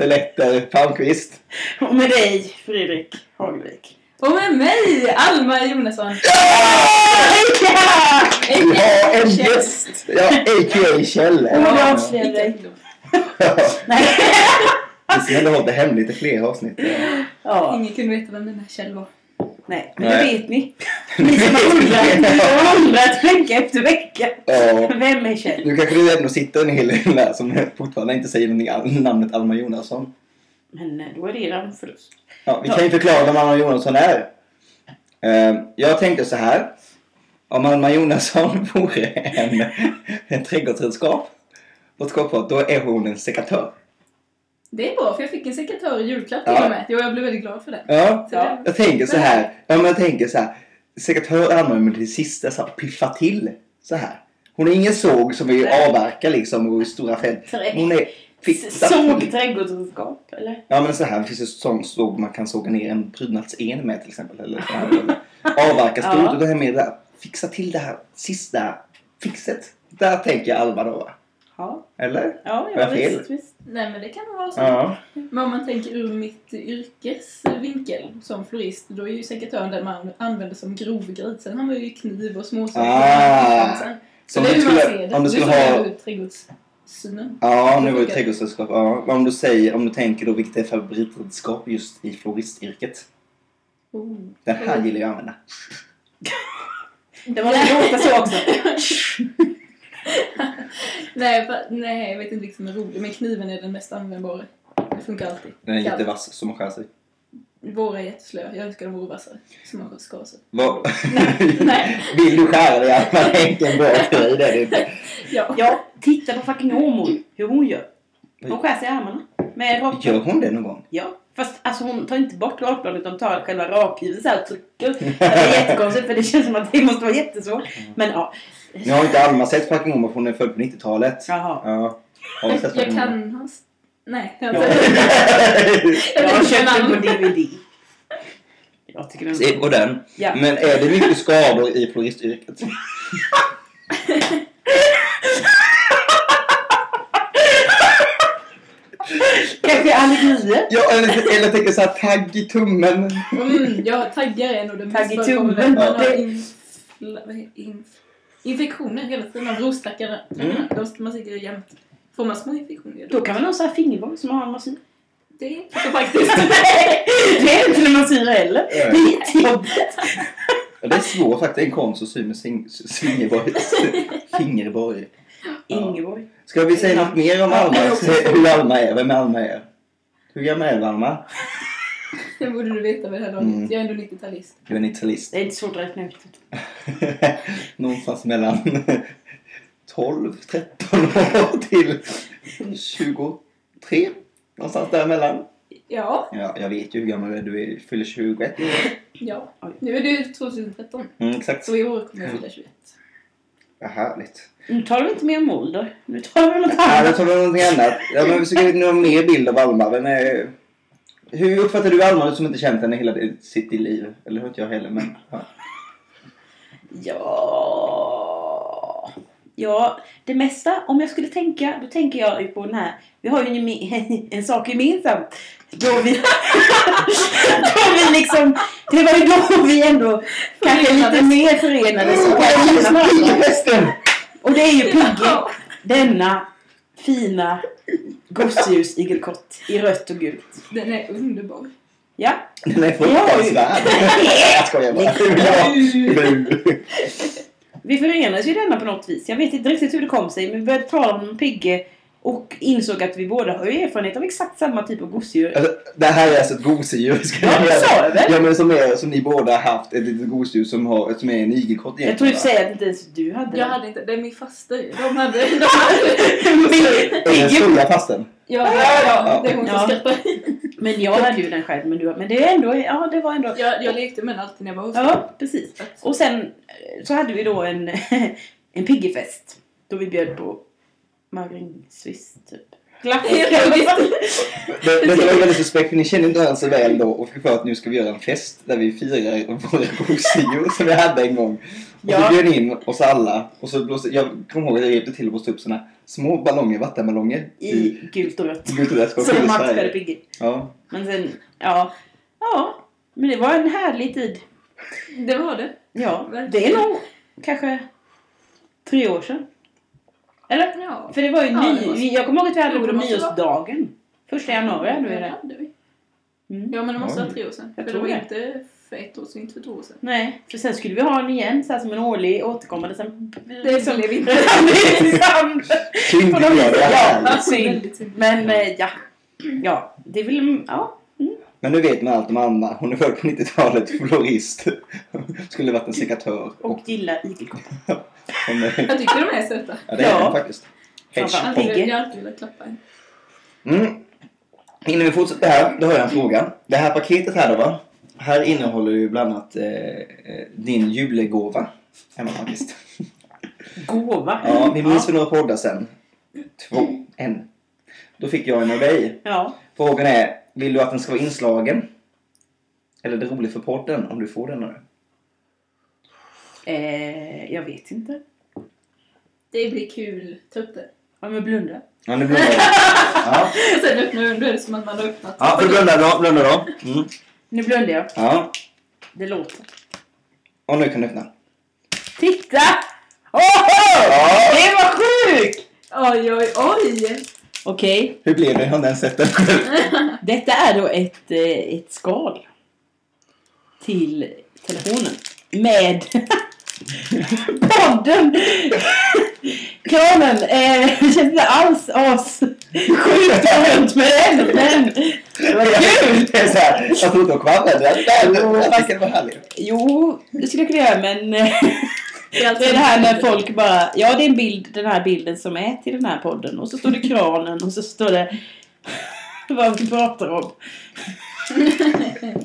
Emma Tarteletter Palmqvist. Och med dig, Fredrik Hagelvik. Och med mig, Alma Jonasson. Vi har en gäst! Ja, a.k.a. Ja. Kjell. Inte ändå. Nej. Vi ska ändå hålla det hemligt i fler avsnitt. Ja, Ingen kunde veta vem den här Kjell var. Nej. Men Nej. det vet ni. Ni som har undrat, ni som har undrat vecka efter vecka. Ja. Vem är Kjell? Nu kanske det ändå sitter en hel del där som fortfarande inte säger någonting namnet Alma Jonasson. Men eh, då är det er förlust. Ja, vi kan ju förklara vem Alma Jonasson är. Eh, Jag tänkte så här. Om Alma Jonasson vore en, en trädgårdsredskap då är hon en sekatör. Det är bra, för jag fick en sekatör i julklapp Ja. till och med. Jo, jag blev väldigt glad för det. Ja, Så Ja. det- jag tänker så här. Ja, men jag tänker så här. Sekatör använder man till det sista så här, piffa till så här. Hon är ingen såg som vill Nej. avverka liksom och i stora fält. Hon är fixa Såg trädgårdsredskap, eller? Ja men så här, det finns ju sån såg man kan såga ner en prydnadsen med till exempel. Eller, så här, eller avverka stort. Ja. Och det här med att fixa till det här sista fixet. Där tänker jag Alma då? Ja, Eller? ja, ja jag fel? visst, visst. Nej, men det kan vara så. Ja. Men om man tänker ur mitt yrkes vinkel som florist, då är ju sekatören den man använder som grovgrej. Sen har man ju kniv och småsaker. Ah. Så Så om det är du hur man ser det. om du skulle jag ha... ut trädgårdssynen. Ja, nu var det funkar. trädgårdsredskap. Ja. Men Om du säger, om du tänker då vilket är favoritredskap just i floristyrket. Oh. Den här gillar jag att använda. Det måste låta så också. nej, fa- nej, jag vet inte vilken som är rolig, men kniven är den mest användbara. Det funkar alltid. Den är Kallt. jättevass som man skär sig. Våra är jätteslöa. Jag önskar de vore vassare. Som man skar sig. Vad... Nej. Vill du skära dig Alma? Det är inte en bra grej det är det inte. Ja. Ja, titta på fucking Åmål. Hur hon gör. Hon skär sig i armarna. Med rak... Gör hon det någon gång? Ja, fast alltså hon tar inte bort rakbladet utan tar själva rakhuvudet såhär och trycker. Det är jättekonstigt för det känns som att det måste vara jättesvårt. Men ja. Nu har inte Alma sett Fucking Woman för hon är född på 90-talet. Jaha. Ja. Har Jag kan hans... Nej, jag Ja. har inte. Jag har inte köpt den på. DVD. Jag tycker den Se på den. Ja. Men är det mycket skador i floristyrket? Kanske allergier? Ja, eller, eller jag tänker såhär tagg i tummen. Mm, ja, taggar är nog det Tagg i mest förekommande. tummen. Infla, vad heter- inf, infektioner hela tiden av rostackarna. Mm. De man säkert jämt. Får man små infektioner Då kan man ha så här fingerborg som har en massyr. Det är inte så praktiskt. Det är inte när man syr heller. Det är jättejobbigt. Ja, det är svårt faktiskt. En konst att sy med sing- svingerborg. Fingerborg. Ingeborg. Ska vi säga något mer om Alma? Hur Alma är? Vem Alma är? Hur gammal är Alma? Det borde du veta vid det här laget. Mm. Jag är ändå 90-talist. Du är en italist. Det är inte svårt att räkna ut. Någonstans mellan 12, 13 år till 23. Någonstans däremellan. Ja, Ja, jag vet ju hur gammal du är. Du är, fyller 21. ja. Oj. Nu är det 2013. Mm, exakt. Så i år kommer jag fylla 21. Vad härligt. Nu talar vi inte mer om ålder. Nu talar vi om något Ja, då annat. tar vi någonting annat. Ja, men vi försöker nu ha mer bild av Alma. Vem är... Hur uppfattar du Alma som inte känt henne hela sitt liv? Eller inte jag heller, men... Ja. Ja... Ja, det mesta. Om jag skulle tänka, då tänker jag ju på den här. Vi har ju en, en sak gemensamt. Då vi... då vi liksom... Det var ju då vi ändå kanske lite mer förenades. och. Pigghästen! Och det är ju Pigge. Denna fina gosedjursigelkott i rött och gult. Den är underbar. Ja. Den är fruktansvärd. Jag skojar bara. Ja. Vi förenades ju denna på något vis. Jag vet inte riktigt hur det kom sig, men vi började tala om Pigge och insåg att vi båda har ju erfarenhet av exakt samma typ av gosedjur. Alltså, det här är alltså ett gosedjur. ska Ja, jag det säga. sa jag väl? Ja, men som, är, som ni båda har haft. Ett litet gosedjur som, har, som är en igelkott Jag tror i och för sig att inte ens du hade Jag det. hade inte, det är min faster ju. De hade, de hade Är det den stora fasten? ja, ja, det är hon som Ja. skrattar. Men jag hade ju den själv. Men, du, men det är ändå, ja det var ändå... Jag, jag lekte med den alltid när jag var hos Ja, precis. Och sen eh, så hade vi då en, en piggefest. Då vi bjöd på magrinsviss typ. Glapp. Det, det var väldigt suspekt för ni känner inte varandra så väl då och fick för att nu ska vi göra en fest där vi firar våra boksior som vi hade en gång. Och Ja. så bjöd in oss alla och så blåste, jag kommer ihåg att jag hjälpte till att blåsa upp såna små ballonger, vattenballonger I gult och rött. gult och rött i matchade. Piggy. Ja. Men sen, ja. Ja. Men det var en härlig tid. Det var det. Ja. Verkligen. Det är nog kanske tre år sedan. Eller? Ja. För det var ju Ja, ny... det måste- vi- Jag kommer ihåg att vi hade Jo, det det på nyårsdagen. Första januari hade vi Ja, det. hade vi. Mm. Ja, men det måste vara tre år sedan. Jag För det tror var det. inte för ett år sedan, inte för två år sedan. Nej, för sen skulle vi ha den igen så här som en årlig återkommande. Sen Det är som det vi inte. Synd tycker jag, det är ja. synd. Men eh, ja. Ja, det vill... Ja. Men nu vet man allt om Anna. Hon är född på 90-talet, florist. Skulle varit en sekatör. Och gilla igelkottar. Jag tycker de är söta. ja, det är Ja. hon faktiskt. Framför Hedge. allt. Alltid, Pigge. jag har alltid velat klappa en. Mm. Innan vi fortsätter här, då har jag en fråga. Det här paketet här då va? Här innehåller ju bland annat eh, eh, din julegåva. Emma Palmqvist. Gåva. Ja, vi minns för några poddar sen. Två, en. Då fick jag en av dig. Ja. Frågan är, vill du att den ska vara inslagen? Eller är det roligt för podden om du får den nu? Eh, jag vet inte. Det blir kul. Ta upp det. Om jag blundar. Ja, nu blundar jag. Ja, sen öppnar du, är det som att man har öppnat. ja för blunda då, blunda då. Mm. Nu blundar jag. Ja, Det låter. och nu kan du öppna. Titta! Åh! Ja. Det var sjukt! Oj, oj, oj! Okej, Hur blev det? Jag har ens sett den detta är då ett, eh, ett skal. Till telefonen. Med podden! Kranen! Eh, känns inte alls gå runt med den. Men det var kul! Det är så här, jag tror inte de kommer använda den. Jo, Jag fast- tycker det var härligt. Jo, det skulle jag kunna göra men eh, Det är, alltså det är det här när folk bara, ja det är en bild, den här bilden som är till den här podden och så står det kranen och så står det vad vi pratar om.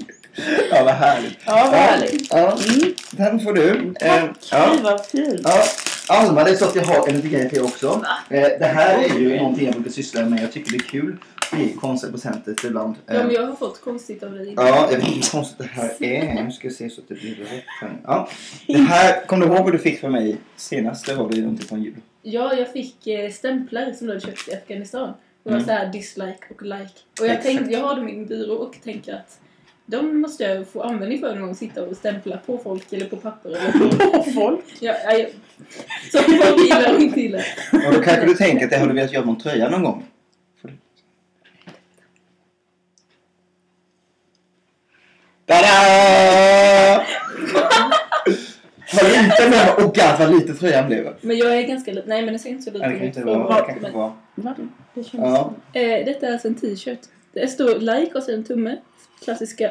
Ja, vad härligt. Ja, vad härligt. Ja, Mm. den får du. Eh, Tack, ja. Fy, vad fint. Ja, Alma, det är så att jag har en liten grej till också. Eh, det här är ju någonting jag brukar syssla med. Jag tycker det är kul. I konstiga presenter ibland. Eh, Ja, men jag har fått konstigt av dig. Ja, jag vet inte hur konstigt det här är. Nu ska jag se så att det blir rätt. här. Ja. Det här, kommer du ihåg vad du fick för mig senast? Det var väl någonting från jul? Ja, jag fick eh, stämplar som du hade köpt i Afghanistan. Det var Mm. så här dislike och like. Och jag, Exakt. tänkte, jag har dem i min byrå och tänker att de måste jag få användning för någon gång. Sitta och stämpla på folk eller på papper eller på... Folk. Ja, ja. Som folk gillar och inte gillar. Och då kanske du tänker att det har du velat göra någon tröja någon gång? Får du- Tada! Vad liten den var. Åh gud vad liten tröjan blev. Men jag är ganska liten. Nej, men det ser inte så liten Det kan ut. inte vara. Det kanske var. Va? Det känns Ja. Eh, detta är alltså en t-shirt. Det står like och så en tumme. Klassiska,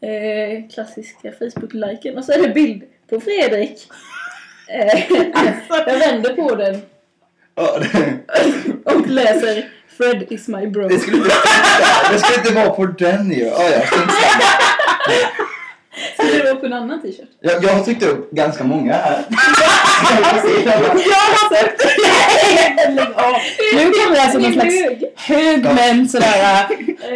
eh, klassiska Facebook-liken. Och så är det bild på Fredrik. Eh, jag vänder på den och läser Fred is my bro. Det skulle inte, det skulle inte vara på den ju. Ja, ja, Skulle det vara på en annan t-shirt? jag, jag har tryckt upp ganska många här. Jag har sett lägg av. Nu kommer det alltså någon slags hög. med sådär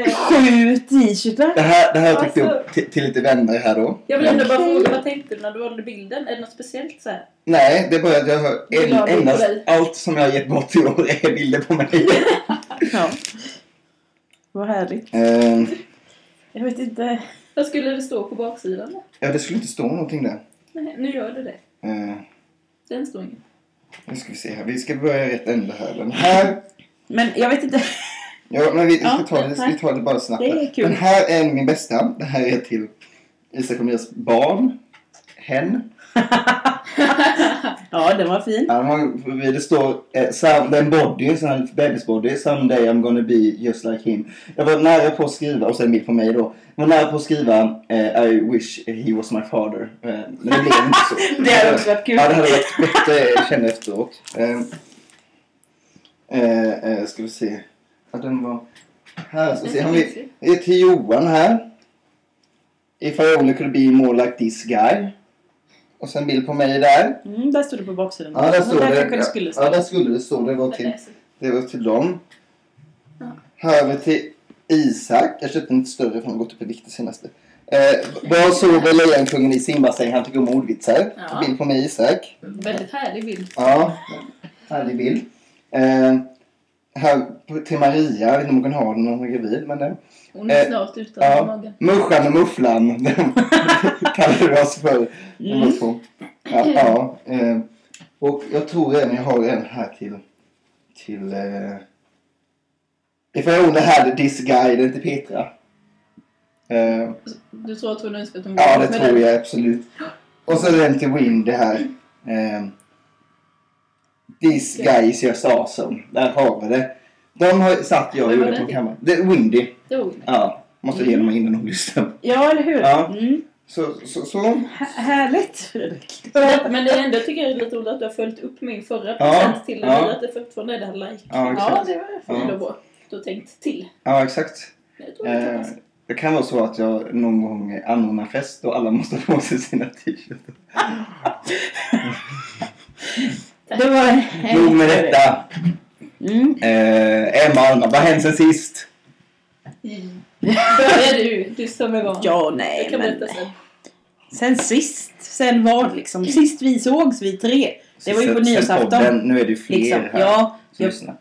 Eh, sju t-shirtar. Det här, det här har jag tryckt Alltså- upp till, till lite vänner här då. jag vill ändå bara fråga, vad tänkte du när du valde bilden? Är det något speciellt så här? Nej, det är bara att jag har Du en, endast allt som jag har gett bort i år är bilder på mig. Ja. Vad härligt. Ehm, Jag vet inte. Vad skulle det stå på baksidan då? ja, det skulle inte stå någonting där. Nej, nu gör det det. Uh, Den står ingen. nu ska vi se här. Vi ska börja i rätt ände här. Den här. Men jag vet inte. Ja, men vi, vi, Ja, ska ta det, vi tar det bara snabbt. Det är här. kul. Den här är min bästa. Det här är till Isak och Mias barn. Hen. Ja, den var fin. Ja, Det står eh, some, det är en body, en bebisbody. Someday I'm gonna be just like him. Jag var nära på att skriva, och sen en bild på mig då. Jag var nära på att skriva eh, I wish he was my father. Eh, men det blev inte så. Det hade också varit kul. Ja, det hade varit bättre jag kände efteråt. Eh, eh, eh, ska vi se. Ja, den var... Här ska vi se. Det är till Johan här. If I only could be more like this guy. Och sen bild på mig där. Mm, där stod det på baksidan. Ja, där står där det. det skulle stå. Ja, där skulle det stå. Det var till, det var till dem. Här har vi till Isak. Jag köpte en lite större för han har gått upp i vikt det senaste. Eh, vad sover lejonkungen i simbassängen? Han tycker om ordvitsar. Ja. Bild på mig Isak. Väldigt härlig bild. Ja, härlig bild. Eh, här till Maria. Jag vet inte om hon kan ha den när hon är gravid. Men, eh, Hon är Eh, snart utan ja. magen. Muschan och mufflan. Kallar vi oss för. Mm. Ja, ja, eh, och jag tror även jag har en här till... Till... Eh, if I only had this guy, den till Petra. Eh, Du tror att hon önskar att hon ja, var det med tror den? jag absolut. Och så den till Windy här. Eh, this guy is just awesome. Där har vi det. De har satt jag och gjorde det på kammaren. Det är Windy. Det hon. Ja, måste ge dem innan hon lyssnar. Ja, eller hur? Ja. Mm. Så, så, så. Här- härligt, Fredrik. Men det är ändå tycker jag är lite roligt att du har följt upp min förra Ja, present till ja. Att det fortfarande är det här like. Ja, Ja, det var För Ja. då var du har tänkt till. Ja, exakt. Det Eh, det kan vara så att jag någon gång anordnar fest och alla måste få sig sina t-shirtar. Det var Nog med detta. Mm. Eh, Emma Alma, vad har hänt sen sist? Börjar du, du som är van. Ja, nej, Jag kan men... berätta sen. Sen sist, sen vad liksom? Sist vi sågs, vi tre. Det var ju på nyårsafton. Nu är det ju fler Liksom. här Ja, som jag,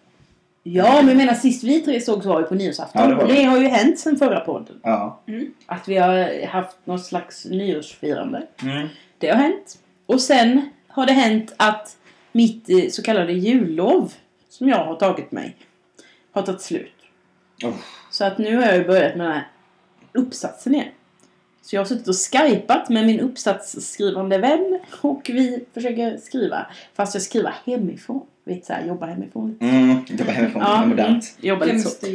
ja, men jag menar sist vi tre sågs var ju på nyårsafton. Ja, det det. det har ju hänt sen förra podden. Ja. Att vi har haft något slags nyårsfirande. Mm. Det har hänt. Och sen har det hänt att mitt eh, så kallade jullov som jag har tagit mig har tagit slut. Oh. Så att nu har jag börjat med den här uppsatsen igen. Så jag har suttit och skypat med min uppsatsskrivande vän och vi försöker skriva. Fast jag skriver hemifrån. Vet så här, jobba hemifrån. Mm, jobba hemifrån, det är modernt. mm, jobba lite så.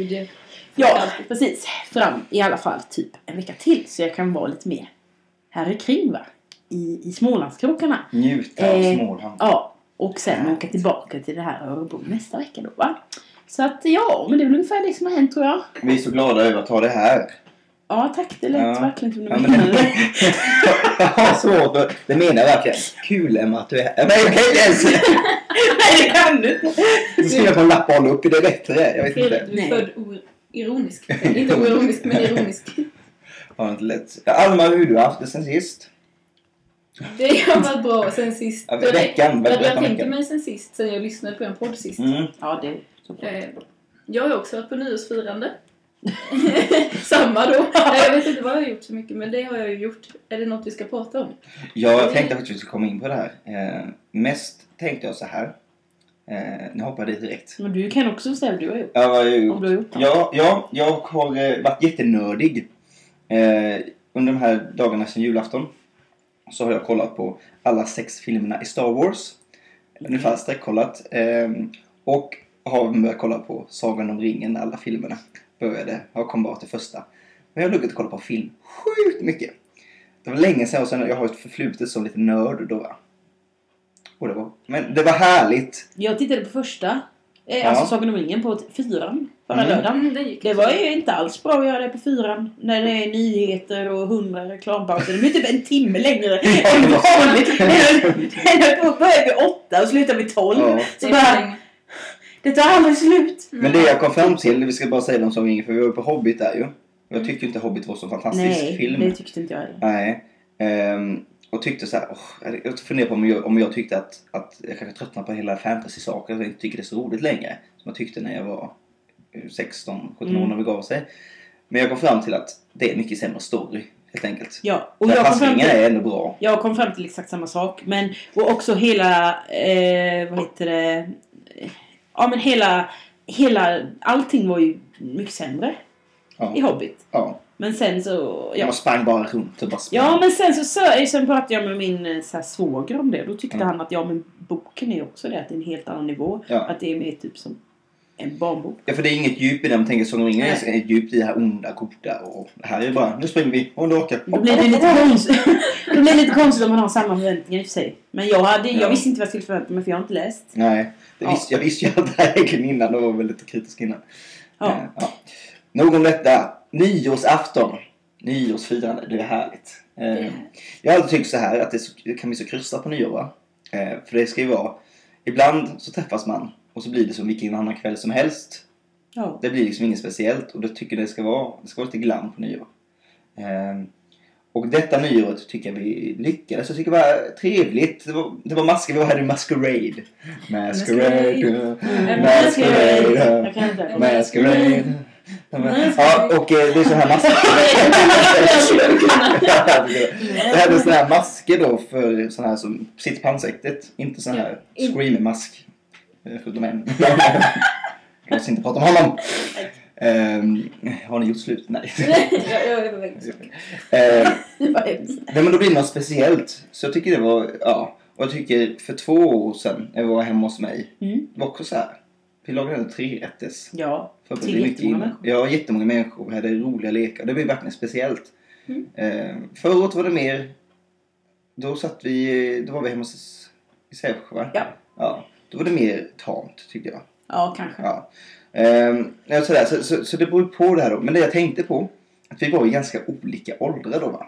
Ja, precis. Fram i alla fall typ en vecka till. Så jag kan vara lite mer här kring va. I, i Smålandskrokarna. Njuta av Eh, Småland. Ja, och sen åka tillbaka till det här Örebro nästa vecka då va. Så att ja, men det är väl ungefär det som har hänt tror jag. Vi är så glada över att ha det här. Ja tack, det lät Ja. verkligen som du Ja, menade. jag har svårt att... Det menar jag verkligen. Kul Emma att du är här. Men jag kan inte ens... Nej det kan du inte. Du skriver på en lapp och håller upp. Är det rätt? Jag vet Fredrik, inte. du är Nej. född ironisk. Inte oironisk, men ironisk. Har inte lätt. Alma, hur har du haft det sen sist? Det har varit bra sen sist. Ja, veckan, Jag, berätta jag om tänkte mig sen sist, sen jag lyssnade på en podd sist. Mm. Ja det är Eh, Jag har också varit på nyårsfirande. Samma då. Eh, Jag vet inte vad jag har gjort så mycket, men det har jag ju gjort. Är det något vi ska prata om? Ja, jag tänkte faktiskt att vi skulle komma in på det här. Eh, mest tänkte jag så här. Eh, nu hoppar jag dit direkt. Men du kan också säga vad du har gjort. Ja, vad har jag Om gjort? du har gjort något. Ja, ja, jag har eh, varit jättenördig. Eh, under de här dagarna sedan julafton så har jag kollat på alla sex filmerna i Star Wars. Ungefär streckkollat. Eh, och har börjat kolla på Sagan om ringen, alla filmerna. Började, jag kom bara till första. Men jag har legat och kollat på film sjukt mycket. Det var länge sedan och sen jag har ett förflutet som lite nörd då va. Och det var, men det var härligt. Jag tittade på första. Eh, Ja. Alltså Sagan om ringen på fyran förra Mm. lördagen. Mm, det gick. Det var ju inte alls bra att göra det på fyran. När det är nyheter och hundra reklampauser. Det blir typ en timme längre än vanligt. Den höll på att börja vid åtta och sluta vid tolv. Ja. Det Så är bara, det tar aldrig slut. Men det jag kom fram till, vi ska bara säga de som ringer för vi var på Hobbit där ju. Jag tyckte inte Hobbit var så fantastisk Nej, film. det tyckte inte jag heller. Nej. Ehm, och tyckte så här, åh, jag funderar på om jag, om jag tyckte att, att jag kanske tröttnar på hela fantasy-saker. Att jag inte tycker det är så roligt längre. Som jag tyckte när jag var eh, 16, 17 år när vi gav sig. Men jag kom fram till att det är mycket sämre story helt enkelt. Ja, och jag kom, fram till, är ändå bra. jag kom fram till exakt samma sak. Men, och också hela, eh, vad heter det? Ja men hela, hela, allting var ju mycket sämre Ja. i Hobbit. ja. Men sen så, ja. Jag sprang bara runt och bara sprang. Ja men sen så, så sen pratade jag med min eh, så här, svåger om det. Då tyckte Mm. han att ja men boken är också det. Att det är en helt annan nivå. Ja. Att det är mer typ som en barnbok. Ja, för det är inget djup i den. Man tänker Sagan om ringen är Nej. ett djup i det här onda, goda. Och det här är bara, nu springer vi och nu åker. Då blir det lite konstigt. då blir det lite konstigt om man har samma förväntningar i och för sig. Men jag, hade, Ja. jag visste inte vad jag skulle förvänta mig för jag har inte läst. Nej, det Ja. visste, jag visste ju att det här egentligen innan och var väldigt kritisk innan. Ja. Eh, ja. Nog om detta. Nyårsafton. Nyårsfirande, det är härligt. Eh, är- jag har alltid tyckt så här att det, så, det kan bli så krystat på nyår va? Eh, för det ska ju vara, ibland så träffas man och så blir det som vilken annan kväll som helst. Ja. Det blir liksom inget speciellt och det tycker det ska vara. Det ska vara lite glam på nyår. Ehm, och detta nyåret tycker jag vi lyckades. Jag tycker det var trevligt. Det var, det var masker. Vi var här i Masquerade. Masquerade. Masquerade. Jag inte. Masquerade. Ja, och eh, det är så här masker. Det här är såna här masker då för såna här som sitter på ansiktet. Inte sån här screamer-mask. Eh, Förutom en. Jag måste inte prata om honom. Ehm, har ni gjort slut? Nej. jag, jag är på väg. Ehm. Nej men då blir det något speciellt. Så jag tycker det var, ja. Och jag tycker för två år sedan när vi var hemma hos mig. Mm. Det var också så här. Vi lagade en trerätters. Ja. Förberedde Till mycket jättemånga människor. Ja, jättemånga människor. Vi hade roliga lekar. Det blev verkligen speciellt. Mm. Eh, förra året var det mer... Då satt vi... Då var vi hemma hos i Sävsjö va? Ja. ja. Då var det mer tamt tyckte jag. Ja, kanske. Ja. Ehm, ja, sådär. Så, så, så det beror på det här då. Men det jag tänkte på. Att vi var i ganska olika åldrar då va?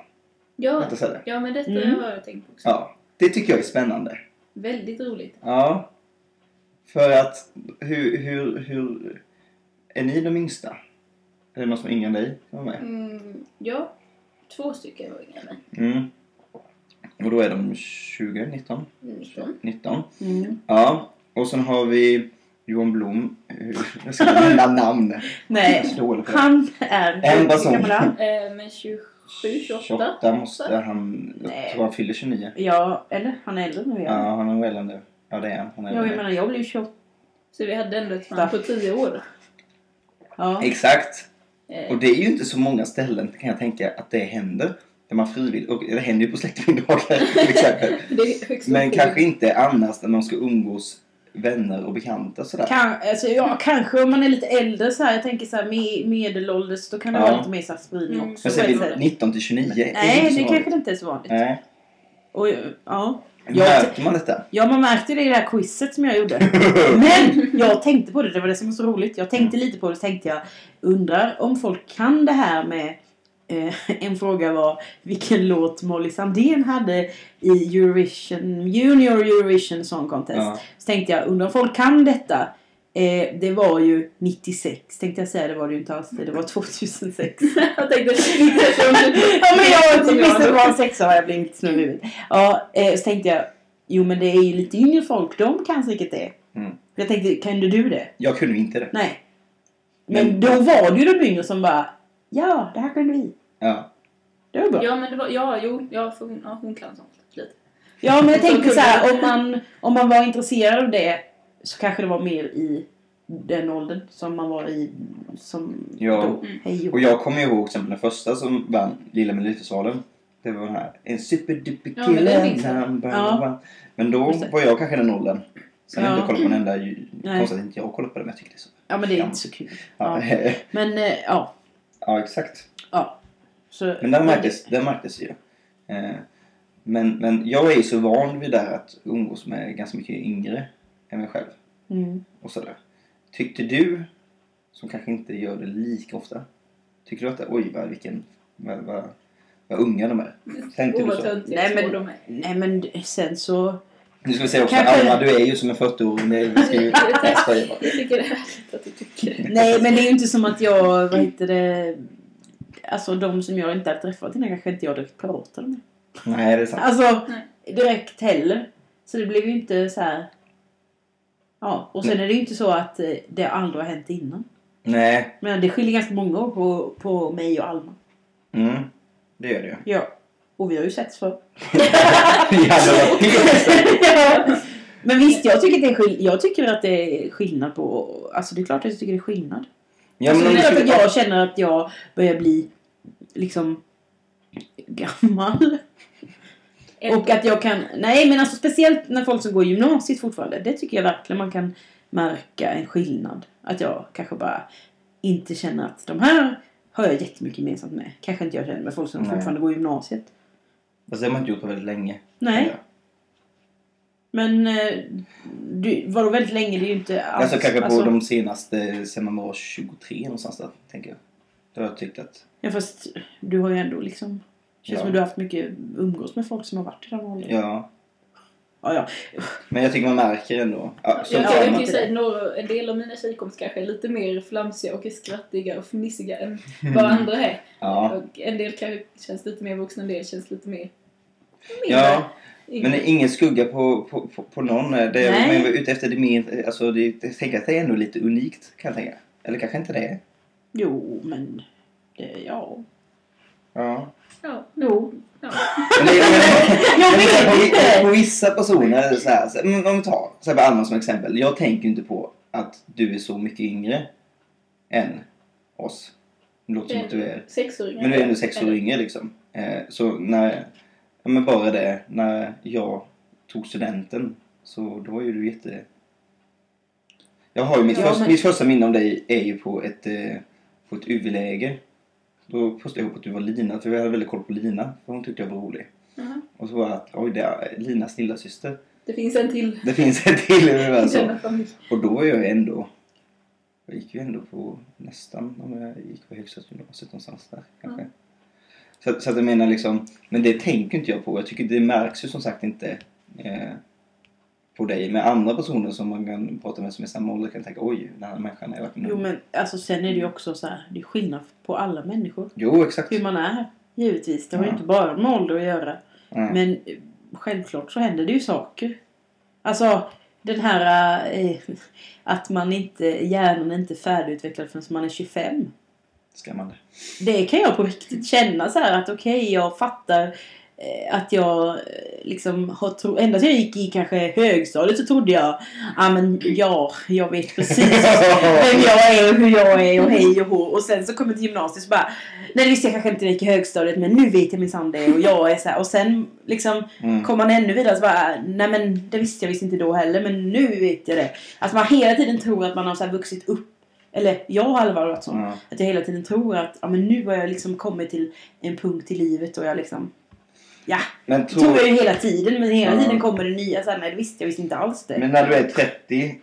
Ja, ja, men detta Mm. har jag tänkt på också. Ja. Det tycker jag är spännande. Väldigt roligt. Ja. För att hur, hur, hur... Är ni de yngsta? Är det någon som är yngre än dig? som var med? Mm, ja, två stycken var yngre än mig. Mm. Och då är de 20, 19? 19. 19. Mm. Ja. Och sen har vi Johan Blom. Jag ska inte nämna namn. Är Nej, han är... En person. Är? Eh, men 27, 28. 28 måste han... Nej. Jag tror han fyller 29. Ja, eller han är äldre nu Ja, ja. han är väl äldre. Ja, det är han. han är Ja, jag menar jag blev 28. Så vi hade ändå ett spann på 10 år. Ja. Exakt. Eh, Och det är ju inte så många ställen kan jag tänka att det händer. Där man frivilligt, och det händer ju på släktmiddagar till exempel. det Men kanske inte annars när man ska umgås vänner och bekanta sådär. Kan, alltså, ja, kanske om man är lite äldre så här. Jag tänker så här med, medelålders. Då kan det Ja. vara lite mer så här spridning Mm. också. Men vi 19 till 29? är Nej, det vanligt. kanske inte är så vanligt. Nej. Och, ja. Jag, Märker man detta? ja, man märkte det i det här quizet som jag gjorde. Men jag tänkte på det, det var det som var så roligt. Jag tänkte lite på det, tänkte jag, undrar om folk kan det här med eh, en fråga var vilken låt Molly Sandén hade i Eurovision, Junior Eurovision Song Contest. Ja. Så tänkte jag, undrar om folk kan detta? Eh, det var ju 96 tänkte jag säga, det var det ju inte alls. Det var 2006. jag tänkte ja men jag visste det var en sexa har jag blivit snurrig i huvudet. Ja, eh, så tänkte jag, jo men det är ju lite yngre folk, de kan säkert det. Mm. Jag tänkte, kan du det? Jag kunde ju inte det. Nej. Men, Men- då var det ju de yngre som bara, ja det här kunde vi. Ja. Det var bra. Ja, Ja, men det var, ja, jo, ja, för hon, ja, hon kan sånt lite. men jag Så tänkte kunde så här, om man, om man var intresserad av det så kanske det var mer i den åldern som man var i som Ja. då. Mm. Hej Och jag kommer ju ihåg till exempel den första som vann Lilla Melodifestivalen. Det var den här. En superduper Ja, men det kille Ja. Men då var jag kanske den åldern. Sen har jag Ja. inte kollat på den enda. Konstigt att inte jag kollat på det men jag tycker det är så. Ja men det är inte så kul. Ja, Ja. Men eh, ja. ja exakt. ja. Så, Men den märktes, den märktes ju. Eh, Men, men jag är ju så van vid det här att umgås med ganska mycket yngre än mig själv. Mm. Och sådär. Tyckte du, som kanske inte gör det lika ofta, tycker du att det, oj vad, vilken, vad, vad, vad unga de är? Tänkte du så? Nej, men- de är. Nej men sen så... Nu ska vi säga också, Kanske- Alma du är ju som en 40-åring. Det- Vi ska ju... Jag tycker det är härligt att du tycker det. Nej men det är ju inte som att jag, vad heter det... Alltså de som jag inte hade träffat innan kanske inte jag direkt pratade med. Nej det är sant. Alltså Nej. direkt heller. Så det blev ju inte så här. Ja, och sen är det ju inte så att eh, det aldrig har hänt innan. Nej. Men det skiljer ganska många år på, på mig och Alma. Mm. Det gör det. Ja. Och vi har ju setts för. Ja, det. Men visst, jag tycker, det är skill- jag tycker att det är skillnad på... Alltså det är klart att jag tycker det är skillnad. Ja, alltså, men det om är att jag känner att jag börjar bli liksom gammal. Och att jag kan... Nej men alltså speciellt när folk som går gymnasiet fortfarande. Det tycker jag verkligen man kan märka en skillnad. Att jag kanske bara inte känner att de här har jag jättemycket gemensamt med. Kanske inte jag känner med folk som Nej. fortfarande går gymnasiet. Fast det har man inte gjort på väldigt länge. Nej. Men eh, du, vadå väldigt länge? Det är ju inte alls... Alltså kanske på alltså, de senaste, sen man var 23 någonstans där, tänker jag. Då har jag tyckt att... Ja fast du har ju ändå liksom... Känns Ja. som att du har haft mycket umgås med folk som har varit i den åldern. Ja. Ja, ja. Men jag tycker man märker ändå. Ja, Ja, jag kan ju inte säga några, en del av mina tjejkompisar kanske är lite mer flamsiga och skrattiga och fnissiga än vad andra är. ja. Och en del kanske känns lite mer vuxna, en del känns lite mer mindre. ja, yngre. men det är ingen skugga på, på, på, på någon. Det är ute efter det mer, alltså det, jag tänker att det är ändå lite unikt kan jag tänka. Eller kanske inte det. Jo, men... Det, ja. Ja. Ja, Jo. ja. Jag vet på, inte. på vissa personer så här, så, om vi tar så här, Alma som exempel. Jag tänker inte på att du är så mycket yngre än oss. Det låter som att du är Sexåringar. Men du är ändå sex år yngre liksom. Eh, så när, ja men bara det, när jag tog studenten så då var ju du jätte... Jag har ju mitt, Ja, första, men- mitt första minne om dig är ju på ett, eh, på ett UV-läger. Då postade jag ihop att du var Lina, för jag hade väldigt koll på Lina, för hon tyckte jag var rolig. Jaha. Och så var jag att, oj det är Linas lilla syster. Det finns en till Det finns en till i så. denna familj. Och då var jag ändå, jag gick ju ändå på nästan, om jag gick på högstadiegymnasiet någonstans där kanske. Så, så att jag menar liksom, men det tänker inte jag på. Jag tycker det märks ju som sagt inte eh, på dig. Med andra personer som man kan prata med som är samma ålder kan tänka oj, den här människan är verkligen Jo, men alltså sen är det ju också så här. Det är skillnad på alla människor. Jo, exakt. Hur man är. Givetvis. Det har ju Ja. inte bara med ålder att göra. Ja. Men självklart så händer det ju saker. Alltså den här eh, att man inte, hjärnan är inte färdigutvecklad förrän man är 25. Skrämmande. Det kan jag på riktigt känna så här att okej jag fattar att jag eh, liksom har tro... Ända sedan jag gick i kanske högstadiet så trodde jag ja men ja, jag vet precis vem jag är och hur jag är och hej och hå. Och sen så kom jag till gymnasiet så bara Nej det visste jag kanske inte när jag gick i högstadiet men nu vet jag minsann det och jag är så här. Och sen liksom Mm. Kommer man ännu vidare så bara, nej men det visste jag visst inte då heller men nu vet jag det. Att man hela tiden tror att man har så vuxit upp. Eller jag har fall varit så. Ja. Att jag hela tiden tror att ja, men nu har jag liksom kommit till en punkt i livet och jag liksom Ja, Men, det tror jag tror, ju hela tiden men hela Ja. tiden kommer det nya så här, nej det visste jag visst inte alls det. men när du är 38,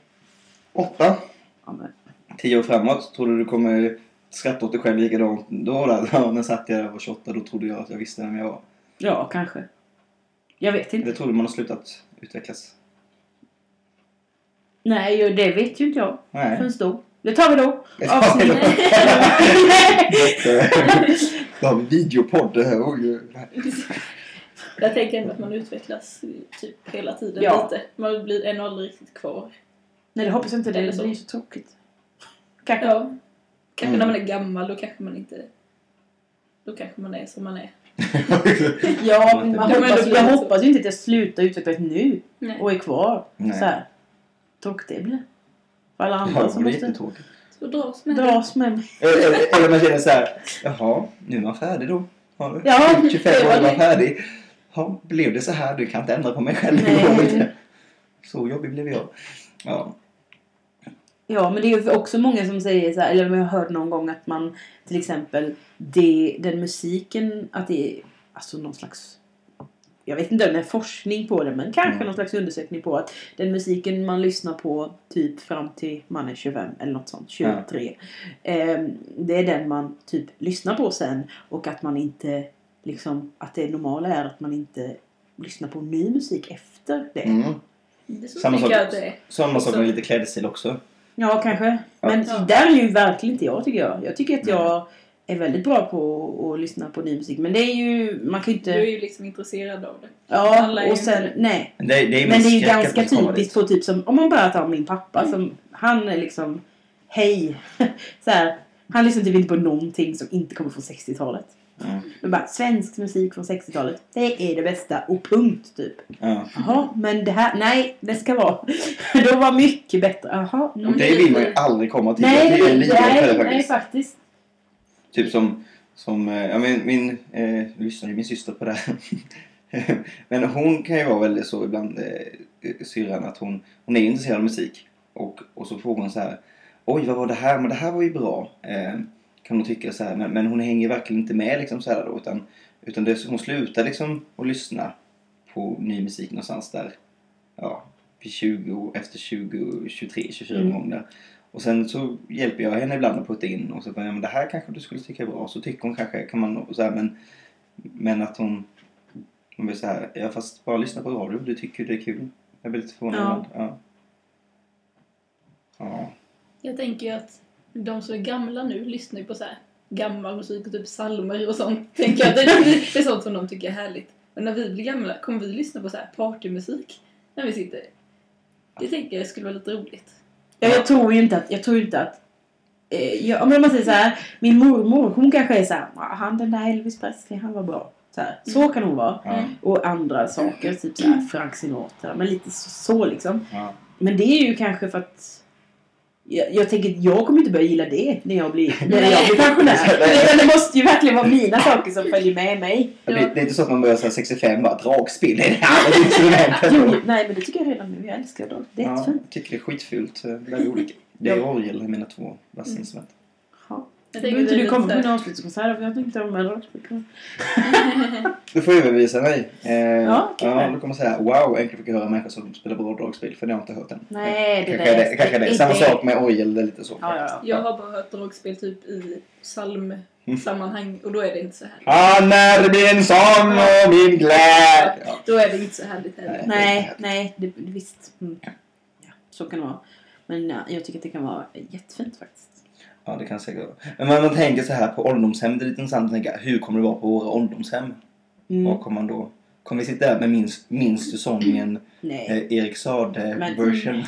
Ja, men, 10 år framåt, tror du du kommer skratta åt dig själv likadant då? Där? Ja, när satt jag där och var 28, då trodde jag att jag visste vem jag var. ja, kanske. Jag vet inte. Det trodde man har slutat utvecklas. Nej, det vet ju inte jag Nej. förrän då. Det tar vi då. Det tar vi då. Har vi videopodd. Jag tänker ändå att man utvecklas typ hela tiden Ja. lite. Man blir ännu aldrig riktigt kvar. Nej, det hoppas jag inte. Det Eller så. blir så tråkigt. Kanske. Ja. Kanske Mm. när man är gammal, då kanske man inte... Då kanske man är som man är. Ja, men man hoppas, jag hoppas ju inte att jag slutar utvecklas nu Nej. och är kvar. Nej. Så här. Tråkigt det blir. För alla andra Ja, det som måste jättetråkigt. Så dras med det. dras med mig. Eller, man känner så här. Jaha, nu är man färdig då. Har du? Ja, 25 det år är man det. färdig. Ja, blev det så här? Du kan inte ändra på mig själv. Nej. Så jobbig blev jag. Ja. Ja, men det är också många som säger så här, eller jag har hört någon gång att man till exempel det, den musiken, att det är alltså någon slags jag vet inte om det är forskning på det men kanske Mm. någon slags undersökning på att den musiken man lyssnar på typ fram till man är 25 eller något sånt, 23. ehm, det är den man typ lyssnar på sen och att man inte liksom att det normala är att man inte lyssnar på ny musik efter det. Mm. Det Samma sak. det. Samma sak med lite klädstil också. Ja, kanske. Men Ja. där är ju verkligen inte jag tycker jag. Jag tycker att jag är väldigt bra på att lyssna på ny musik. Men det är ju, man kan ju Du är inte... ju liksom intresserad av det. Ja, och sen, inte- nej. Men det, det är Men det är ju ganska typiskt på typ som, om man bara tar min pappa som, han är liksom, hej. så här, han lyssnar typ inte på någonting som inte kommer från 60-talet. Mm. Men bara, svensk musik från 60-talet, det är det bästa och punkt typ. Ja. Jaha, men det här, nej, det ska vara, de var mycket bättre. Jaha, mm. Och det vill man ju aldrig komma till. Nej, det är lite nej, det nej, faktiskt. faktiskt. Typ som, som eh, ja, min, min eh, lyssnar ju min syster på det här. Men hon kan ju vara väldigt så ibland, eh, syrran, att hon, hon är intresserad av musik. Och, och så frågar hon så här, oj vad var det här? Men det här var ju bra. Eh, kan hon tycka så här, men, men hon hänger verkligen inte med liksom så här då. Utan, utan det, hon slutar liksom att lyssna på ny musik någonstans där. Ja, vid 20, efter 20, 23, 24 Mm. gånger. Och sen så hjälper jag henne ibland att putta in och så bara, ja, men det här kanske du skulle tycka är bra. Så tycker hon kanske, kan man så här, men, men att hon De blir så här, ja fast bara lyssna på radio, du tycker det är kul. Jag blir lite förvånad Ja. Ja. Ja. Jag tänker ju att de som är gamla nu lyssnar ju på så här gammal musik och typ psalmer och sånt. Tänker jag det, det är sånt som de tycker är härligt. Men när vi blir gamla kommer vi lyssna på så här partymusik när vi sitter. Det tänker jag skulle vara lite roligt. Ja, jag tror ju inte att, jag tror inte att eh, jag, om man säger så här, min mormor hon kanske är så här, "Ah, han den där Elvis Presley han var bra. Så, här, så kan hon vara. Ja. Och andra saker, typ så här Frank Sinatra, men lite så, så liksom. Ja. Men det är ju kanske för att jag, jag tänker jag kommer inte börja gilla det när jag blir, när jag blir pensionär. Det måste ju verkligen vara mina saker som följer med mig. Det, det är inte så att man börjar säga 65 bara dragspel är det här. Jo, nej men det tycker jag redan nu. Jag älskar det. Det är Ja, jag tycker det är skitfult. eh, Väldigt olika. Det är orgel i mina två bassinstrument. Ja. Jag tänker inte det är du så på här- en avslutningskonsert för jag tänkte om en dragspel. Du får övervisa mig. Eh, Ja, okej. ja, du kommer säga wow, äntligen fick jag höra människor som spelar bra dragspel. För det har jag inte hört än. Nej, det kanske är det. Kanske det. Samma sak med orgel, det är lite så. Ja, ja, ja. Jag har bara hört dragspel typ i psalmsammanhang och då är det inte så härligt. Han är min sång och min glädje. Ja. Då är det inte så härligt heller. Nej, nej, det, det, visst. Mm. Ja, så kan det vara. Men ja, jag tycker att det kan vara jättefint faktiskt. Ja, det kan säkert vara. Men man, man tänker så här på ålderdomshem. Det är lite intressant att tänka hur kommer det vara på våra ålderdomshem? Mm. Vad kommer man då? Kommer vi sitta där med minst, minst du sången eh, Erik Saade Men- version?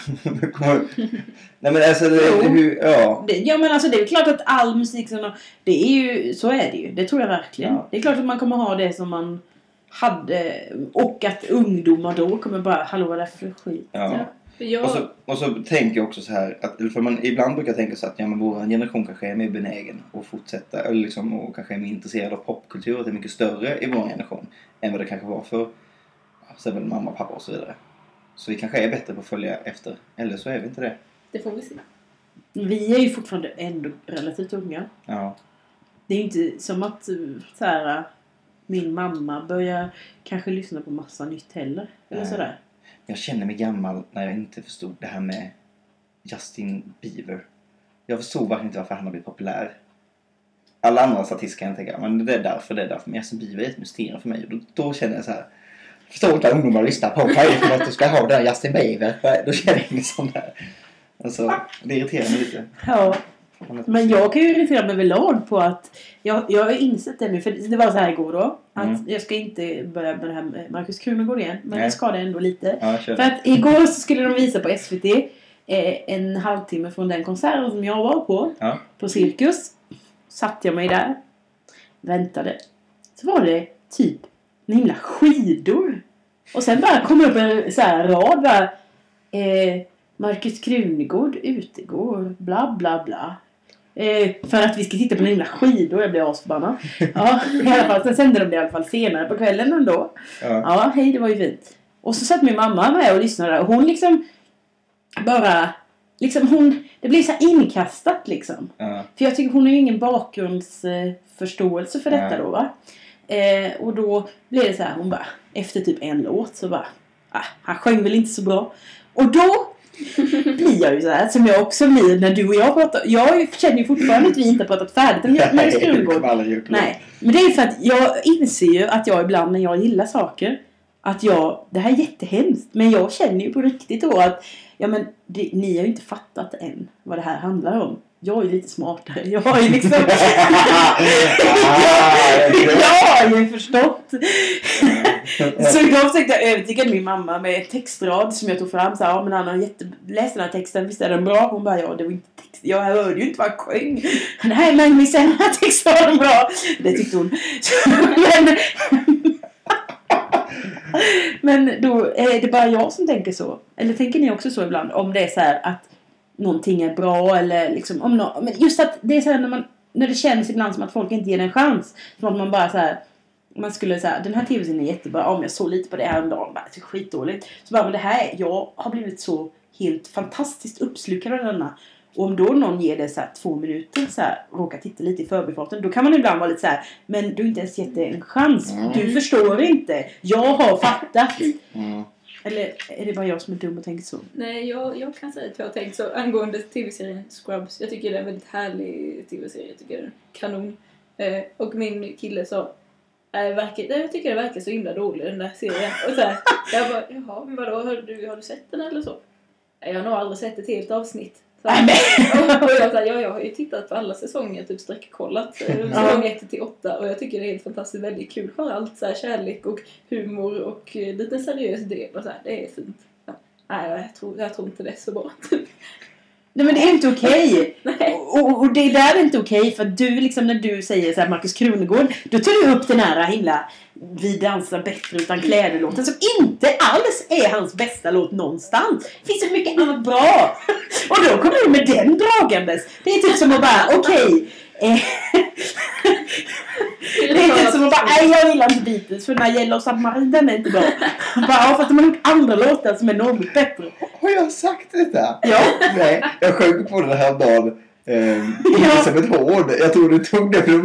kommer... Nej men alltså, det, hur, ja. Det, ja men alltså det är klart att all musik som Det är ju, så är det ju. Det tror jag verkligen. Ja. Det är klart att man kommer ha det som man hade och att ungdomar då kommer bara Hallå vad är det för skit? ja. Jag, Och, så, och så tänker jag också så här, att, eller för man ibland brukar jag tänka så att ja, men vår generation kanske är mer benägen att fortsätta, eller liksom, och kanske är mer intresserad av popkultur, att det är mycket större i vår generation än vad det kanske var för är väl mamma, pappa och så vidare. Så vi kanske är bättre på att följa efter, eller så är vi inte det. det får vi se. Vi är ju fortfarande ändå relativt unga. Ja, Det är ju inte som att eh, så här, min mamma börjar kanske lyssna på massa nytt heller. Eller sådär jag känner mig gammal när jag inte förstod det här med Justin Bieber. Jag förstod verkligen inte varför han har blivit populär. Alla andra statister kan jag tänka, men det är därför, det är därför. Men Justin Bieber är ett mysterium för mig. Och då, då känner jag så här. Förstår inte att ungdomar lyssnar på. Vad är det för något du ska ha där Justin Bieber? Då känner jag mig sån där. Alltså, det irriterar mig lite. Ja, men jag kan ju irritera mig överlag på att jag, jag har insett det nu, för det var så här igår då. Att Mm. jag ska inte börja med det här med Markus Krunegård igen, men Nej. jag ska det ändå lite. Ja. För att igår så skulle de visa på SVT eh, en halvtimme från den konserten som jag var på. Ja. På Cirkus. Satt jag mig där. Väntade. Så var det typ en himla skidor. Och sen bara kom upp en så här rad bara. Eh, Markus Krunegård utegår. Bla bla bla. Eh, för att vi ska titta på himla skidor. Jag blev asförbannad. Ja, i alla fall. Sen sände de det i alla fall senare på kvällen ändå. Ja. Ja, hej, det var ju fint. Och så satt min mamma med och lyssnade och hon liksom bara, liksom hon, det blev så här inkastat liksom. Ja. För jag tycker hon har ju ingen bakgrundsförståelse för detta Nej. då va. Eh, och då blev det så här, hon bara, efter typ en låt så bara, ah, han sjöng väl inte så bra. Och då blir jag ju så här som jag också blir när du och jag pratar. Jag känner ju fortfarande att vi inte har pratat färdigt om aldrig gjort. Nej, men det är för att jag inser ju att jag ibland när jag gillar saker att jag, det här är jättehemskt, men jag känner ju på riktigt då att ja men det, ni har ju inte fattat än vad det här handlar om. Jag är ju lite smartare. Jag har ju liksom... jag har ju förstått. Så idag försökte jag övertyga min mamma med en textrad som jag tog fram. Så här, ja men han har jätte... läst den här texten, visst är den bra? Hon bara, ja det var inte text. Jag hörde ju inte vad han sjöng. Nej men visst är den här textraden bra? Det tyckte hon. men, men då eh, är det bara jag som tänker så. Eller tänker ni också så ibland? Om det är så här att någonting är bra eller liksom om no men just att det är så här när man när det känns ibland som att folk inte ger en chans. Som att man bara så här man skulle säga den här tv-serien är jättebra. Om jag såg lite på det här en dag bara det är skitdåligt. Så bara men det här jag har blivit så helt fantastiskt uppslukad av denna. Och om då någon ger det så här två minuter så här råkar titta lite i förbifarten. Då kan man ibland vara lite så här men du har inte ens gett det en chans. Du förstår inte. Jag har fattat. Mm. Eller är det bara jag som är dum och tänker så? Nej, jag, jag kan säga att jag har tänkt så angående tv-serien Scrubs. Jag tycker det är en väldigt härlig tv-serie. Jag tycker den är kanon. Eh, och min kille sa det verkar, jag tycker det verkar så himla dålig den där serien. Och så här, jag bara, jaha, men vadå, har du, har du sett den eller så? Jag har nog aldrig sett ett helt avsnitt. Så här, och jag, så här, ja, jag har ju tittat på alla säsonger, typ sträckkollat. eh, Säsong 1 till 8 och jag tycker det är helt fantastiskt väldigt kul. Har allt så här kärlek och humor och eh, lite seriös del och så här, det är fint. Ja. Nej, jag tror, jag tror inte det är så bra. Nej men det är inte okej. Nej. Och, och det där är inte okej för att du liksom när du säger så här Markus Krunegård då tar du upp den här himla Vi dansar bättre utan kläder-låten som inte alls är hans bästa låt någonstans. Det finns så mycket annat bra. Och då kommer du med den dragandes. Det är typ som att bara okej. eh, det är typ som att bara nej jag gillar inte Beatles för den här Yellow Submarine den är inte bra. Bara ja, för att de har gjort andra låtar som är något bättre. Har jag sagt detta? Ja. Nej, jag sjöng på den här dagen. Eh, inte Ja. som ett hån. Jag tror du tog det för du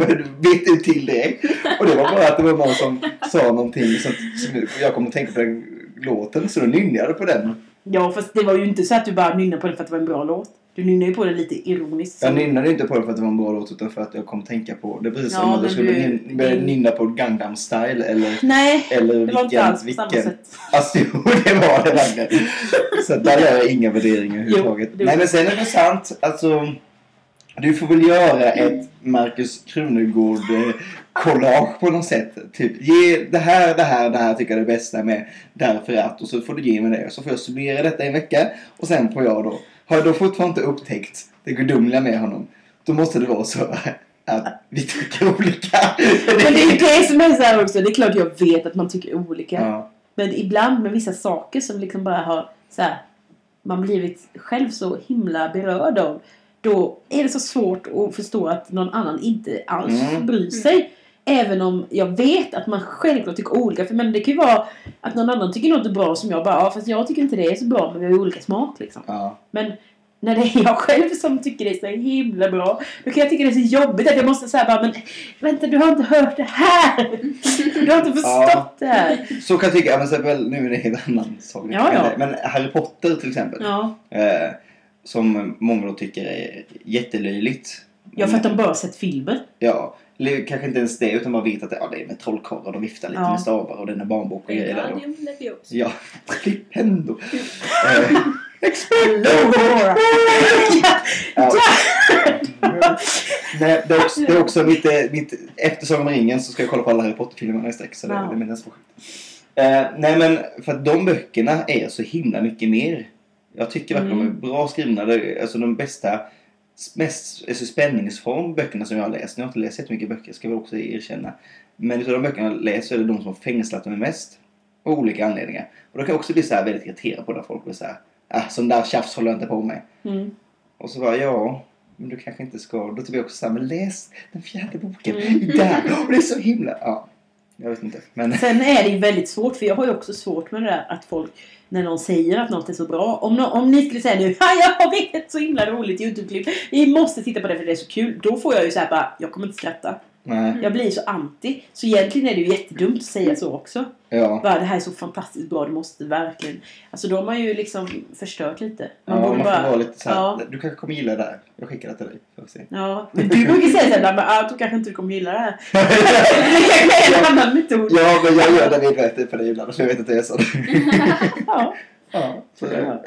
vet ut till direkt. Och det var bara att det var någon som sa någonting som, som jag kom att tänka på den låten. Så då nynnade på den. Ja, fast det var ju inte så att du bara nynnade på det för att det var en bra låt. Du nynnade ju på det lite ironiskt. Jag nynnade inte på den för att det var en bra låt utan för att jag kom att tänka på det. är precis Ja, som att jag skulle du- nyn- börja nynna på Gangnam style eller Nej, eller det var inte alls på samma vilken. sätt. Alltså jo, det var det verkligen. Så där gör jag inga värderingar överhuvudtaget. det- Nej men sen är det sant, alltså. Du får väl göra ett Marcus Krunegård eh, collage på något sätt. Typ ge det här, det här, det här tycker jag är det bästa med därför att och så får du ge mig det. Så får jag summera detta i en vecka och sen får jag då. Har jag då fortfarande inte upptäckt det gudomliga med honom. Då måste det vara så att vi tycker olika. Men det är det som är så här också. Det är klart jag vet att man tycker olika. Ja. Men ibland med vissa saker som liksom bara har så här, man blivit själv så himla berörd av. Då är det så svårt att förstå att någon annan inte alls Mm. bryr sig. Även om jag vet att man självklart tycker olika. För men det kan ju vara att någon annan tycker något är bra som jag bara, ja fast jag tycker inte det är så bra men vi har ju olika smak liksom. Ja. Men när det är jag själv som tycker det är så himla bra då kan jag tycka det är så jobbigt att jag måste säga bara men vänta du har inte hört det här! Du har inte förstått Ja. det här! Så kan jag tycka, men så väl, nu är det en annan sak. Ja, ja. Men Harry Potter till exempel. Ja. Eh, som många då tycker är jättelöjligt. Ja, för att de bara sett filmer. Ja, eller kanske inte ens det utan bara vet att det, ja, det är med trollkarlar och de viftar lite Ja. med stavar och det är barnbok och grejer där. Ja, Flipendo. ja. Nej, det, är också, det är också mitt, eh, mitt efter Sagan om ringen så ska jag kolla på alla Harry Potter-filmerna i sträck. Så det, Ja. det är min nästa projekt. Eh, nej men för att de böckerna är så himla mycket mer. Jag tycker verkligen Mm. de är bra skrivna. Alltså de bästa mest alltså spänningsform böckerna som jag har läst. Jag har inte läst jättemycket böcker ska jag också erkänna. Men utav de böckerna jag läst så är det de som har fängslat mig mest. Av olika anledningar. Och då kan jag också bli så här väldigt irriterad på när folk blir så här. Ah, sån där tjafs håller jag inte på med. Mm. Och så bara ja. Men du kanske inte ska. Då tycker jag också så här, men läs den fjärde boken. Mm. Där! Och det är så himla... Ja. Jag vet inte. Men... Sen är det ju väldigt svårt, för jag har ju också svårt med det där att folk, när någon säger att något är så bra. Om, no om ni skulle säga nu, jag vet ett så himla roligt YouTube-klipp, ni måste titta på det för det är så kul. Då får jag ju såhär bara, jag kommer inte skratta. Nej. Jag blir så anti. Så egentligen är det ju jättedumt att säga så också. Ja. Bara, det här är så fantastiskt bra, du måste verkligen. Alltså då har man ju liksom förstört lite. Man ja, borde man får bara... vara lite så här. Ja. Du kanske kommer gilla det här. Jag skickar det till dig. Får se. Ja, men du brukar säga såhär, men ah, jag tror kanske inte du kommer gilla det här. det kanske är en annan metod. Ja, men jag gör det medvetet för dig ibland. För jag vet att det är så. Ja. Ja, så är det.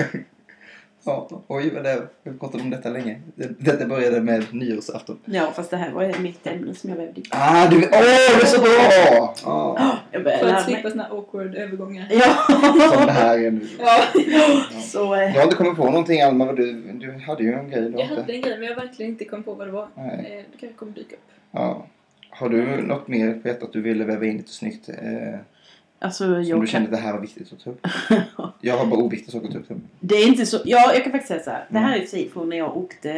Ja, oj vad det vi har pratat om detta länge. Det- Detta började med nyårsafton. ja, fast det här var ju mitt ämne som jag vävde in. Ah, du, åh, det är så bra! Ja, Jag börjar För att slippa såna awkward övergångar. som Ja. det här är nu. Ja, Så, eh, Jag har inte kommit på någonting Alma, vad du, du hade ju en grej. Du jag hade en grej men jag har verkligen inte kommit på vad det var. Nej. Eh, Det kanske kommer dyka upp. Ja. Har du något mer på hjärtat du ville väva in lite snyggt? Eh, alltså, som jag du kan... kände att det här var viktigt att ta upp? Jag har bara oviktiga saker att ta upp. Det är inte så... Ja, jag kan faktiskt säga så här. Det här är och för sig från när jag åkte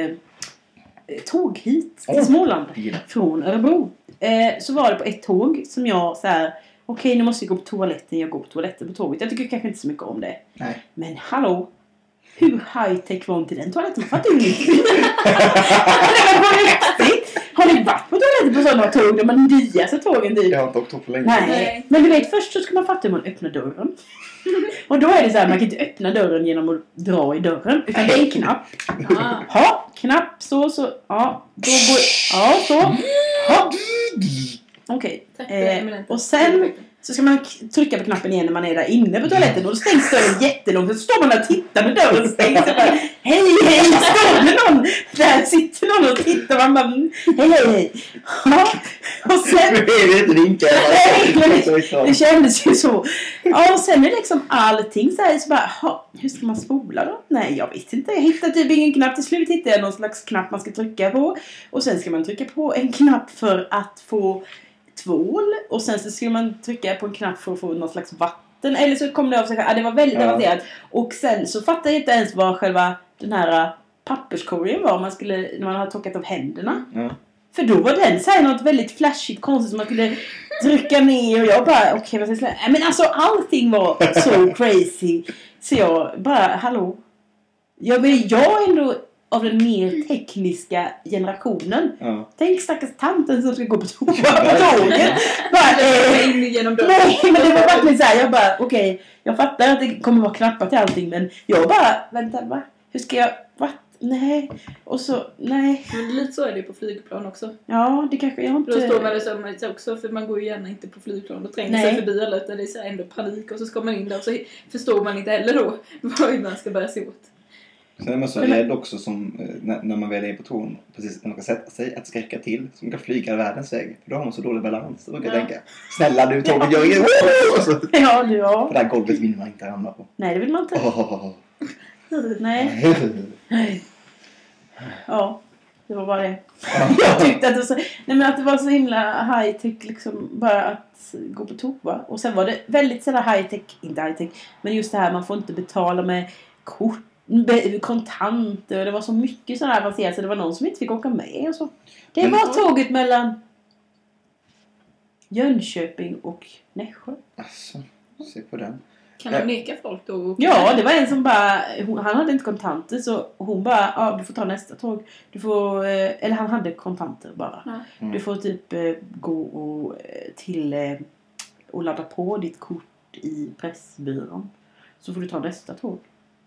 eh, tåg hit till Åh. Småland. Gillar. Från Örebro. Eh, så var det på ett tåg som jag så här. Okej, nu måste jag gå på toaletten. Jag går på toaletten på tåget. Jag tycker kanske inte så mycket om det. Nej. Men hallå! Hur high-tech var inte den toaletten? Fattar ingenting. det var på riktigt! Ni varit på toaletten på sådana tåg? De nyaste tågen typ? Jag har inte åkt tåg på länge. Nej. Nej. Men du vet, först så ska man fatta hur man öppnar dörren. Och då är det så här, man kan inte öppna dörren genom att dra i dörren. Utan det är en knapp. Ah. Ha, knapp, så, så. Ja, då går... Ja, så. Ha. Okej. Det, Eh, och sen. så ska man trycka på knappen igen när man är där inne på toaletten och då stängs dörren jättelångt. Så står man där och tittar när dörren stängs. Och bara, hej hej! Står det någon? Där sitter någon och tittar. Man bara, mm, hej hej hej. Ja. Och sen. Nej, det kändes ju så. Ja, och sen är liksom allting så här så bara, "Ha, hur ska man spola då? Nej, jag vet inte. Jag hittade typ ingen knapp. Till slut hittade jag någon slags knapp man ska trycka på. Och sen ska man trycka på en knapp för att få tvål. Och sen så ska man trycka på en knapp för att få någon slags vatten. Eller så kom det av sig själv. Ja, det var väldigt Ja. avancerat. Och sen så fattade jag inte ens vad själva den här äh, papperskorgen var man skulle, när man hade torkat av händerna. Ja. För då var den så här något väldigt flashigt konstigt som man skulle trycka ner och jag bara okej vad ska jag säga? Nej, Men alltså allting var så crazy. Så jag bara hallå? Jag, men jag ändå av den mer tekniska generationen. Ja. Tänk stackars tanten som ska gå på tåget. Bara, in genom dörren. Nej men det var verkligen så här. Jag bara okej. jag fattar att det kommer vara knappar till allting men jag bara vänta va? Hur ska jag? Va? Nej. Och så nej. Men lite så är det på flygplan också. Ja det kanske jag Då står man inte. det så man också, för man går ju gärna inte på flygplan och tränger Nej. sig förbi alla utan det är så ändå panik och så ska man in där och så förstår man inte heller då vad man ska bära sig åt. Sen är man så rädd också som eh, när, när man väl är på tån, precis när man ska sätta sig, att skräcka till. Så man kan flyga världens väg. För då har man så dålig balans. Då brukar jag Ja. tänka, snälla du tåget, gör inget. Ja ja. För det här golvet vill man inte hamna på. Nej det vill man inte. Oh. Nej. Nej. Ja. Det var bara det. Jag tyckte att det, var så, nej men att det var så himla high tech liksom bara att gå på toa. Och sen var det väldigt sådär high tech, inte high tech, men just det här man får inte betala med kort, kontanter och det var så mycket sådär avancerat så det var någon som inte fick åka med och så. Det Men- var tåget mellan Jönköping och Nässjö. Alltså, se på den. Kan Ja. man neka folk då? Ja, det var en som bara, hon, han hade inte kontanter så hon bara, ja du får ta nästa tåg. Du får, eh, eller han hade kontanter bara. Ja. Mm. Du får typ eh, gå och, eh, till eh, och ladda på ditt kort i Pressbyrån. Så får du ta nästa tåg.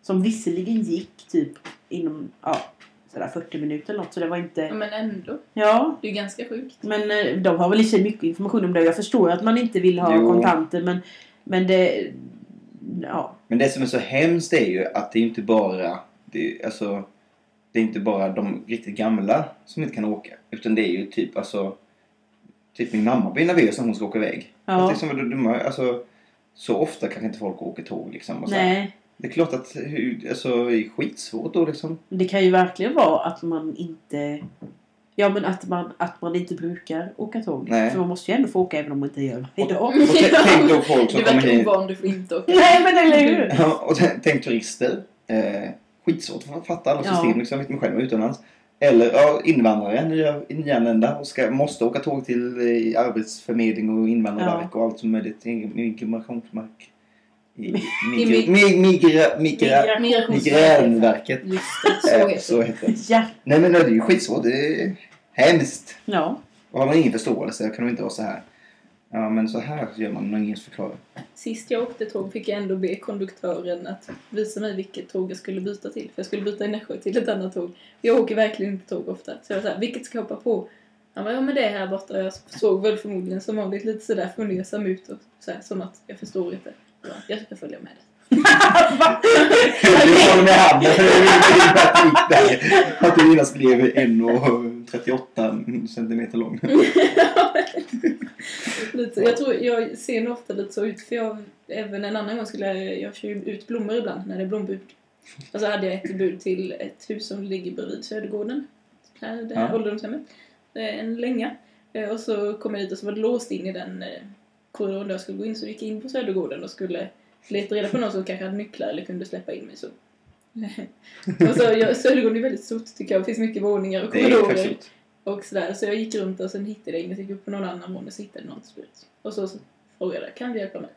Som visserligen gick typ inom, ja, sådär 40 minuter eller något. Så det var Ja, inte, men ändå. ja. Det är ganska sjukt. Men eh, de har väl i sig mycket information om det. Jag förstår att man inte vill ha Jo. kontanter men, men det, ja. Men det som är så hemskt är ju att det är inte bara det, är- alltså, det är inte bara de riktigt gamla som inte kan åka. Utan det är ju typ alltså Typ min mamma blir nervös när hon ska åka iväg. Ja. Att liksom, alltså, så ofta kanske inte folk åker tåg liksom. Och så här. Nej. Det är klart att hur- alltså, det är skitsvårt då liksom. Det kan ju verkligen vara att man inte... Ja men att man, att man inte brukar åka tåg. Nej. För man måste ju ändå få åka även om man inte gör det idag. Och t- tänk då folk som Du kommer verkar hit. ovan, du får inte åka. Nej men eller hur? Ja, och t- tänk turister. Eh, skitsvårt att fatta alla Ja. system. Liksom, jag vet mig själv utomlands. Eller ja, invandrare, nya, nyanlända och ska, måste åka tåg till eh, arbetsförmedling och invandrarverk och allt som möjligt. Migrationsmark. I, I migra, mi, migra, migra, Migränverket. Så Eh, heter så det. heter det. Ja. Nej men det är ju skitsvårt. Det är hemskt. Ja. Och har man ingen förståelse kan det inte vara så här. Ja men så här gör man när ingen förklarar. Sist jag åkte tåg fick jag ändå be konduktören att visa mig vilket tåg jag skulle byta till. För jag skulle byta i Nässjö till ett annat tåg. Jag åker verkligen inte tåg ofta. Så jag var såhär, vilket ska jag hoppa på? Han bara, ja men det är här borta. Jag såg väl förmodligen som vanligt lite sådär fundersam ut och såhär, som att jag förstår inte. Ja, jag ska följa med dig. Du håller med handen. Att du innan blev 1,38 centimeter lång. lite, jag tror jag ser nog ofta lite så ut för jag även en annan gång skulle jag, jag kör ut blommor ibland när det är blombud. Och så hade jag ett bud till ett hus som ligger bredvid Södergården. Här, det här Ja. ålderdomshemmet. Det är en länga. Eh, Och så kom jag dit och så var det låst in i den eh, korridoren där jag skulle gå in. Så gick jag in på Södergården och skulle leta reda på någon som kanske hade nycklar eller kunde släppa in mig så. och så, jag, Södergården är väldigt stort tycker jag. Det finns mycket våningar och korridorer. Och sådär, så jag gick runt och sen hittade jag inget, gick upp på någon annan våning och så hittade jag någon slut. Och så, så frågade jag, kan du hjälpa mig?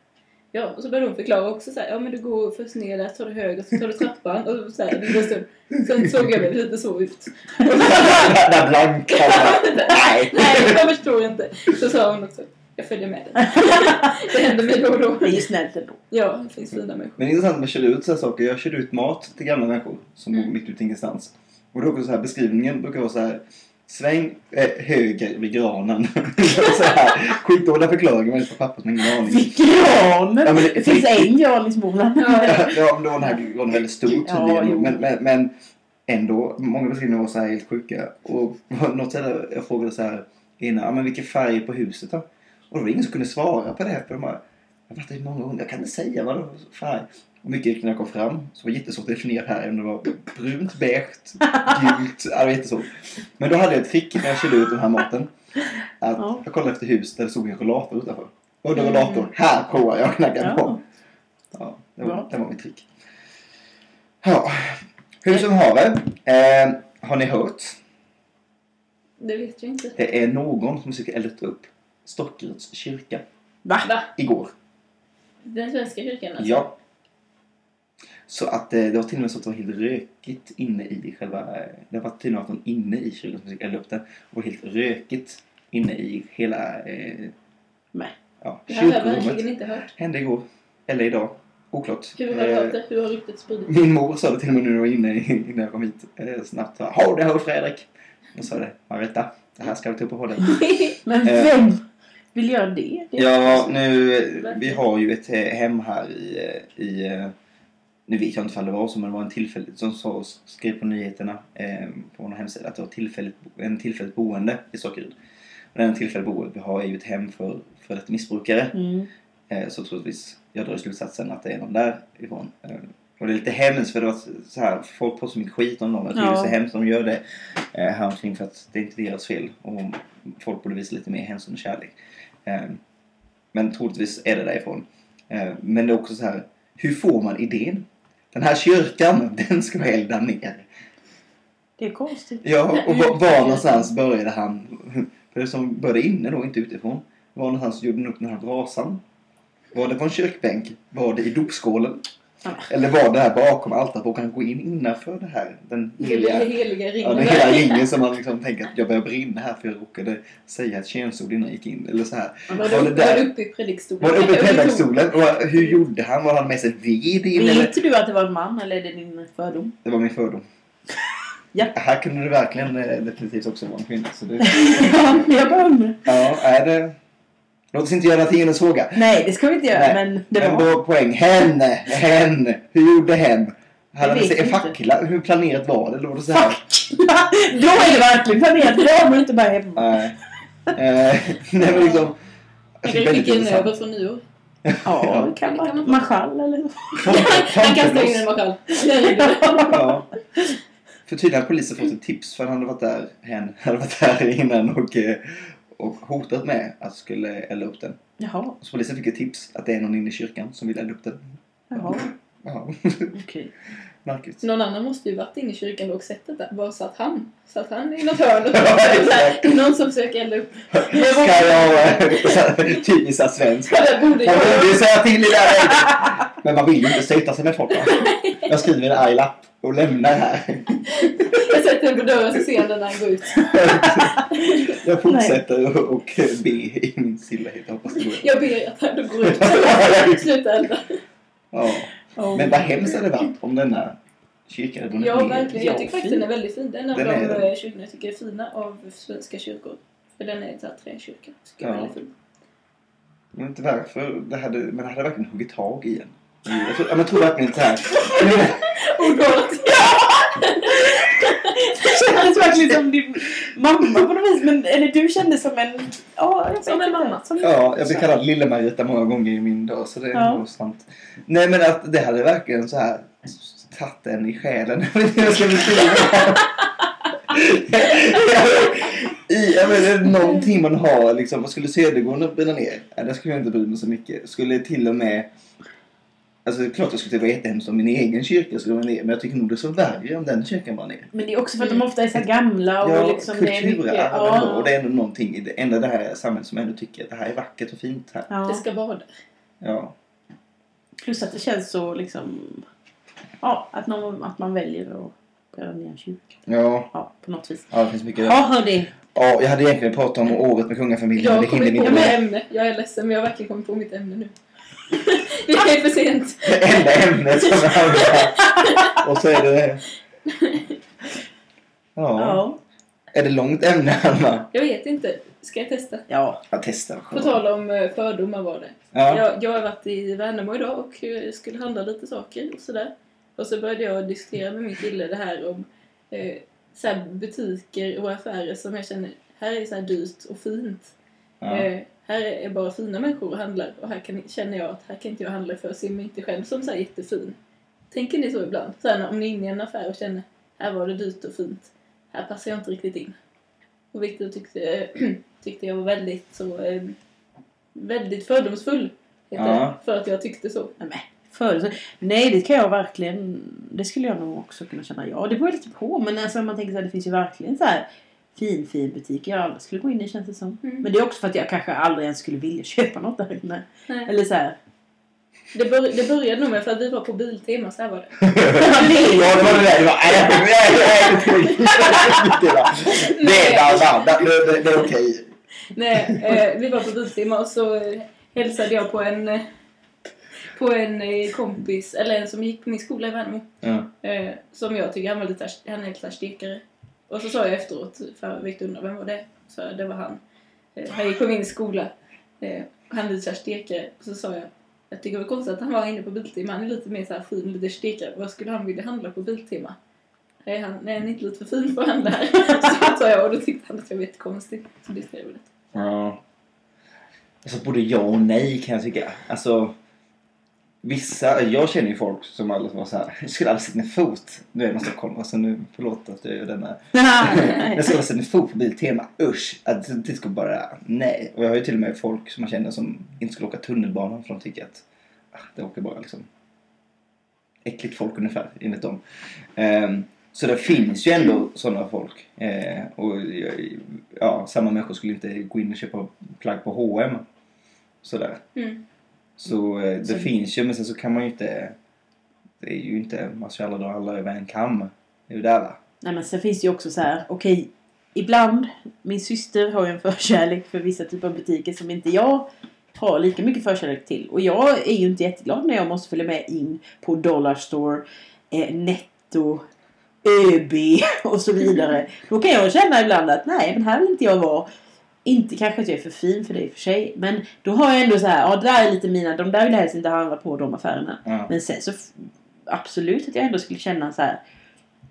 Ja, och så började hon förklara också såhär, ja men du går först ner där, tar du höger, så tar du trappan och så här, det stund. Sen såg jag väl lite så ut. Där blankar man. Nej. Nej, jag förstår inte. Så sa hon också, jag följer med dig. Det händer mig då och då. Det är ju snällt ändå. Ja, det finns fina människor. Men det är intressant med att köra ut så här saker. Jag körde ut mat till gamla människor som bor Mm. mitt ute i ingenstans. Och då så här, beskrivningen brukar vara så här. Sväng eh, höger vid granen. så här, skitdåliga förklaringar men på pappret men ingen aning. Vid granen! Ja, men det- det finns en gran i Småland. Ja, ja, men då var den här granen väldigt stor Ja, tydligen. jo. men, men, men ändå, många beskrivningar var så här helt sjuka. Och något ställe jag frågade så här innan, ja, men vilken färg på huset då? Och det var ingen som kunde svara på det. För de bara, jag har varit i många gånger, jag kan inte säga vad det var för färg. Och mycket riktigt när jag kom fram så var det jättesvårt att definiera färgen. Om det var brunt, beige, gult. Ja, det var jättesvårt. Men då hade jag ett trick när jag körde ut den här maten. Att Ja. Jag kollade efter hus där det stod en rollator utanför. Och då rollator, här provar jag knackade på. Ja. Ja, det var, det var mitt trick. Ja, hur som haver. Eh, har ni hört? Det vet jag inte. Det är någon som försöker elda upp Stockeryds kyrka Va? Va? igår. Den svenska kyrkan alltså? Ja. Så att eh, det var till och med så att det var helt rökigt inne i själva... eh, Det var tydligen att någon inne i kyrkan som försökte elda upp den. Och helt rökigt inne i hela eh, Nej. ja, Det här har jag verkligen inte hört. Hände igår. Eller idag. Oklart. Hur har du Eh, hört det? Hur har ryktet spridits? Min mor sa det till och med nu när jag var inne innan jag kom hit. Eh, snabbt. Har du hört Fredrik? Och sa det. Marita, det här ska vi ta upp på podden. Men Eh. vem vill göra det? det Ja, nu, vi har ju ett hem här i, i eh, nu vet jag inte om det var så, men det var en tillfälligt som sa, skrev på nyheterna eh, på vår hemsida att det var tillfälligt, en tillfälligt boende i Sockeryd. Och den tillfälligt boende vi har är ju ett hem för, för ett missbrukare. Mm. Eh, så troligtvis, jag drar slutsatsen att det är någon därifrån. Eh, och det är lite hemskt för det var så här, folk får så mycket skit om dem. Jag tycker Ja. det är så hemskt de gör det eh, här omkring för att det är inte deras fel. Och folk borde visa lite mer hänsyn och kärlek. Eh, men troligtvis är det därifrån. Eh, men det är också så här, hur får man idén? Den här kyrkan, den ska vi elda ner. Det är konstigt. Ja, och var, var någonstans började han? För det som började inne då, inte utifrån. Var någonstans gjorde han upp den här brasan? Var det på en kyrkbänk? Var det i dopskålen? Ja. Eller var det här bakom altaret? Vågar han gå in innanför det här? Den heliga... Den heliga Ja, ringen. den hela ringen som man liksom tänker att jag börjar brinna här för jag råkade säga ett könsord innan jag gick in. Eller så här. Var Var det, var där? det uppe i predikstolen? Var uppe i Eller predikstolen? Och hur gjorde han? Var han med sig ved in? Eller? Vet du att det var en man eller är det din fördom? Det var min fördom. Ja. Här kunde det verkligen eh, definitivt också vara en kvinna. Så det, Ja, jag bara ja, är det... Låt oss inte göra tingens fråga. Nej, det ska vi inte göra. Nej, Men det Men var... då poäng. Hen! Hen! Hur gjorde hen? Hade han vet sig fackla? Hur planerat var det? Låg det så här? Då är det verkligen planerat. Då har man inte bara hemma. Nej. Eh, nej men liksom... Han tycker kan väldigt intressant. över från nyår. Ja, det kan det kan man. Marschall eller. Han kastar in en marschall. Ja. För tydligen hade polisen fått ett tips för han hade varit där, hen hade varit där innan och, eh, och hotat med att skulle elda upp den. Jaha. Så polisen fick ett tips att det är någon inne i kyrkan som vill elda upp den. Jaha. Ja, Okej. Märkligt. Någon annan måste ju varit inne i kyrkan och sett det där. Var satt han? Satt han i något hörn? och- Ja. Någon som försöker elda upp. Ska jag... Typiskt svenskt. Det borde Man jag. borde ju säga till i det. Men man vill ju inte stöta sig med folk va? Jag skriver en arg lapp och lämnar här. Jag sätter den på dörren så ser den när han går ut. Jag fortsätter och och be i min stillhet. Jag hoppas det går. Jag ber att han går ut. Sluta elda. Ja. Oh. Men vad hemskt hade det varit om denna kyrkan hade brunnit Ja, ner. verkligen. Jag tycker faktiskt den är väldigt fin. Den är en Den av är de eh, kyrkorna jag tycker är fina av svenska kyrkor. För den är sån här träkyrka. Tycker jag är Ja. väldigt fin. Jag vet inte varför. Det hade, men det hade verkligen huggit tag i en. Jag tror, ja, men jag tror verkligen så här. Ordvalet. Det kändes verkligen som din mamma på något vis. Men, eller du kändes som en... Ja, jag Som en mamma. Som Ja, jag blir kallad Lille-Marita många gånger i min dag så det är Ja. nog sant. Nej men att det hade verkligen så här tagit en i själen. Jag vet inte hur jag ska beskriva det. I, jag vet, någonting man har liksom, vad skulle Södergården brinna ner? Ja, det skulle jag inte bry mig så mycket. Skulle till och med Alltså det är klart jag skulle tycka det var jättehemskt om min egen kyrka skulle brinna ner men jag tycker nog det är så värre om den kyrkan brann ner. Men det är också för att de ofta är så gamla och Ja, liksom det är mycket... Ja. och det är ändå någonting i det enda det här samhället som ändå tycker att det här är vackert och fint här. Det Ja. ska vara det. Ja. Plus att det känns så liksom... Ja, att, någon, att man väljer att bränna ner en kyrka. Ja, Ja, på något vis. ja det finns mycket Ja, hörni. Ja, jag hade egentligen pratat om året med kungafamiljen Jag det har kommit på med. mitt ämne. Jag är ledsen men jag har verkligen kommit på mitt ämne nu. Det är för sent. Det enda ämnet som jag har Och så är det... Ja. Ja. Är det långt ämne, Alma? Jag vet inte. Ska jag testa? Ja. Jag testar. På tal om eh, fördomar var det. Ja. Jag, jag har varit i Värnamo idag och eh, skulle handla lite saker och sådär. Och så började jag diskutera med min kille det här om eh, så här butiker och affärer som jag känner, här är så här dyrt och fint. Ja. Eh, här är bara fina människor och handlar och här kan, känner jag att här kan inte jag handla för jag ser mig inte själv som så här jättefin. Tänker ni så ibland? Så här, om ni är inne i en affär och känner här var det dyrt och fint. Här passar jag inte riktigt in. Och Victor tyckte, tyckte jag var väldigt så eh, väldigt fördomsfull. Heter Ja. det, för att jag tyckte så. Nej, men, för, så, nej, det kan jag verkligen... Det skulle jag nog också kunna känna. Ja, det beror lite på. Men alltså, man tänker så här, det finns ju verkligen så här fin, fin butik jag aldrig skulle gå in i känns det som. Mm. Men det är också för att jag kanske aldrig ens skulle vilja köpa något där inne. Nej. Eller så här. Det, bör, det började nog med för att vi var på Biltema, så här var det. Ja, det var det där. Det var... Nej, nej, nej, det är. Det, är okej. Nej, eh, vi var på Biltema och så eh, hälsade jag på en, eh, på en eh, kompis, eller en som gick på min skola i Värnamo. Ja. Eh, som jag tycker han var lite, han är lite stekare. Och så sa jag efteråt, för Victor undrade vem var det? Så jag, det var han. Eh, han gick på min skola. Eh, han är lite stekare. Och så sa jag, jag tycker det var konstigt att han var inne på Biltema. Han är lite mer så här fin, lite stekare. Vad skulle han vilja handla på Biltema? Nej, han, nej, han är inte lite för fin för att handla här. så sa jag och då tyckte han att jag var jättekonstig. Så det skrev jag lite. Ja. Alltså både ja och nej kan jag tycka. Alltså. Vissa, jag känner ju folk som aldrig var så här. Jag skulle aldrig sätta ner fot. Nu är man Stockholm, alltså nu, förlåt att jag gör denna. Jag skulle aldrig sätta ner fot på Biltema. Usch! Att det ska bara, nej. Och jag har ju till och med folk som man känner som inte skulle åka tunnelbanan för de tycker att ah, det åker bara liksom äckligt folk ungefär enligt dem. Ehm, så det finns ju ändå sådana folk. Eh, och ja, samma människor skulle inte gå in och köpa plagg på H&M Sådär. Mm. Så eh, det Så- finns ju, men sen så kan man ju inte... Det är ju inte, man ska alla dra alla över en kam. Det är ju där va? Nej men sen finns det ju också så här, okej, ibland, min syster har ju en förkärlek för vissa typer av butiker som inte jag har lika mycket förkärlek till. Och jag är ju inte jätteglad när jag måste följa med in på Dollarstore, eh, Netto, ÖB och så vidare. Då kan jag känna ibland att nej, men här vill inte jag vara. Inte kanske att jag är för fin för det i och för sig. Men då har jag ändå så här, ja det där är lite mina, de där vill jag helst inte handla på de affärerna. Ja. Men sen så absolut att jag ändå skulle känna så här.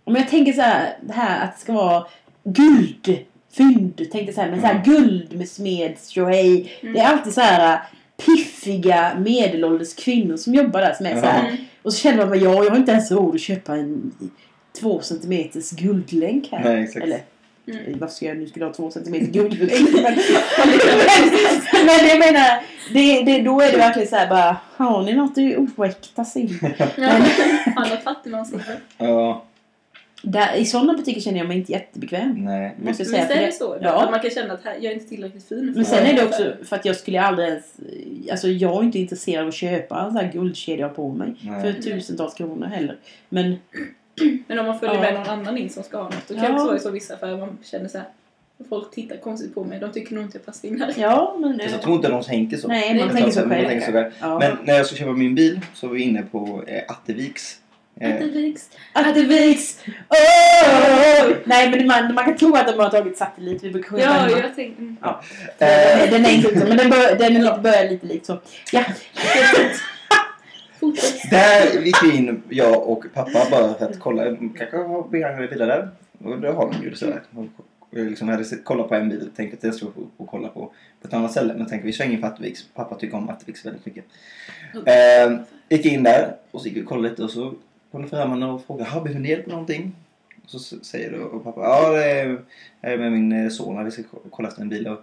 Om jag tänker så här, det här att det ska vara guld, fynd, tänkte så här, men så här Mm. guld med smeds tjohej. Mm. Det är alltid så här piffiga medelålders kvinnor som jobbar där som är så här. Och så känner man bara, ja, jag har inte ens råd att köpa en två centimeters guldlänk här. Nej, exakt. Eller Mm. varför ska jag nu skulle ha två centimeter guldlänk? men, men, men jag menar, det, det, då är det verkligen så här bara, har ni något oäkta sill? Ja, Där, I sådana butiker känner jag mig inte jättebekväm. nej. Måste jag säga. är För det det, så? Ja. Att man kan känna att här, jag är inte tillräckligt fin. för men sen att- är det också för att jag skulle aldrig ens... Alltså jag är inte intresserad av att köpa en sån här guldkedja på mig. Nej. För tusentals kronor heller. Men Men om man följer Ja. med någon annan in som ska ha något. Då kan Ja. det också vara i så vissa affärer man känner så här. Folk tittar konstigt på mig. De tycker nog inte jag passar in här. ja, men... Fast jag tror inte de tänker så. Nej, man Nej, tänker så man själv. tänker så där. Ja. Men när jag ska köpa min bil så var vi inne på eh, Atteviks. Eh, Atteviks. Atteviks! Oh! Nej, men man, man kan tro att de har tagit satellit. Vi brukar Ja, jag tänkte... Mm. Ja. Den, den är inte så, men den, bör, den är lite, börjar lite likt så. Ja. Där gick vi in, jag och pappa, bara för att kolla. Kanske har begagnade bilar där. Och det har de ju. Så. Och jag liksom hade kollat på en bil och tänkte att jag skulle få och kolla på, på ett annat ställe. Men tänkte vi svänger på Attviks. Pappa tycker om Attviks väldigt mycket. Eh, gick in där och så gick vi och kollade lite och så kom fram och frågade har vi behöver ni hjälp med någonting? Och så säger då och pappa ja det är, jag är med min eh, son här, vi ska kolla efter en bil. Och,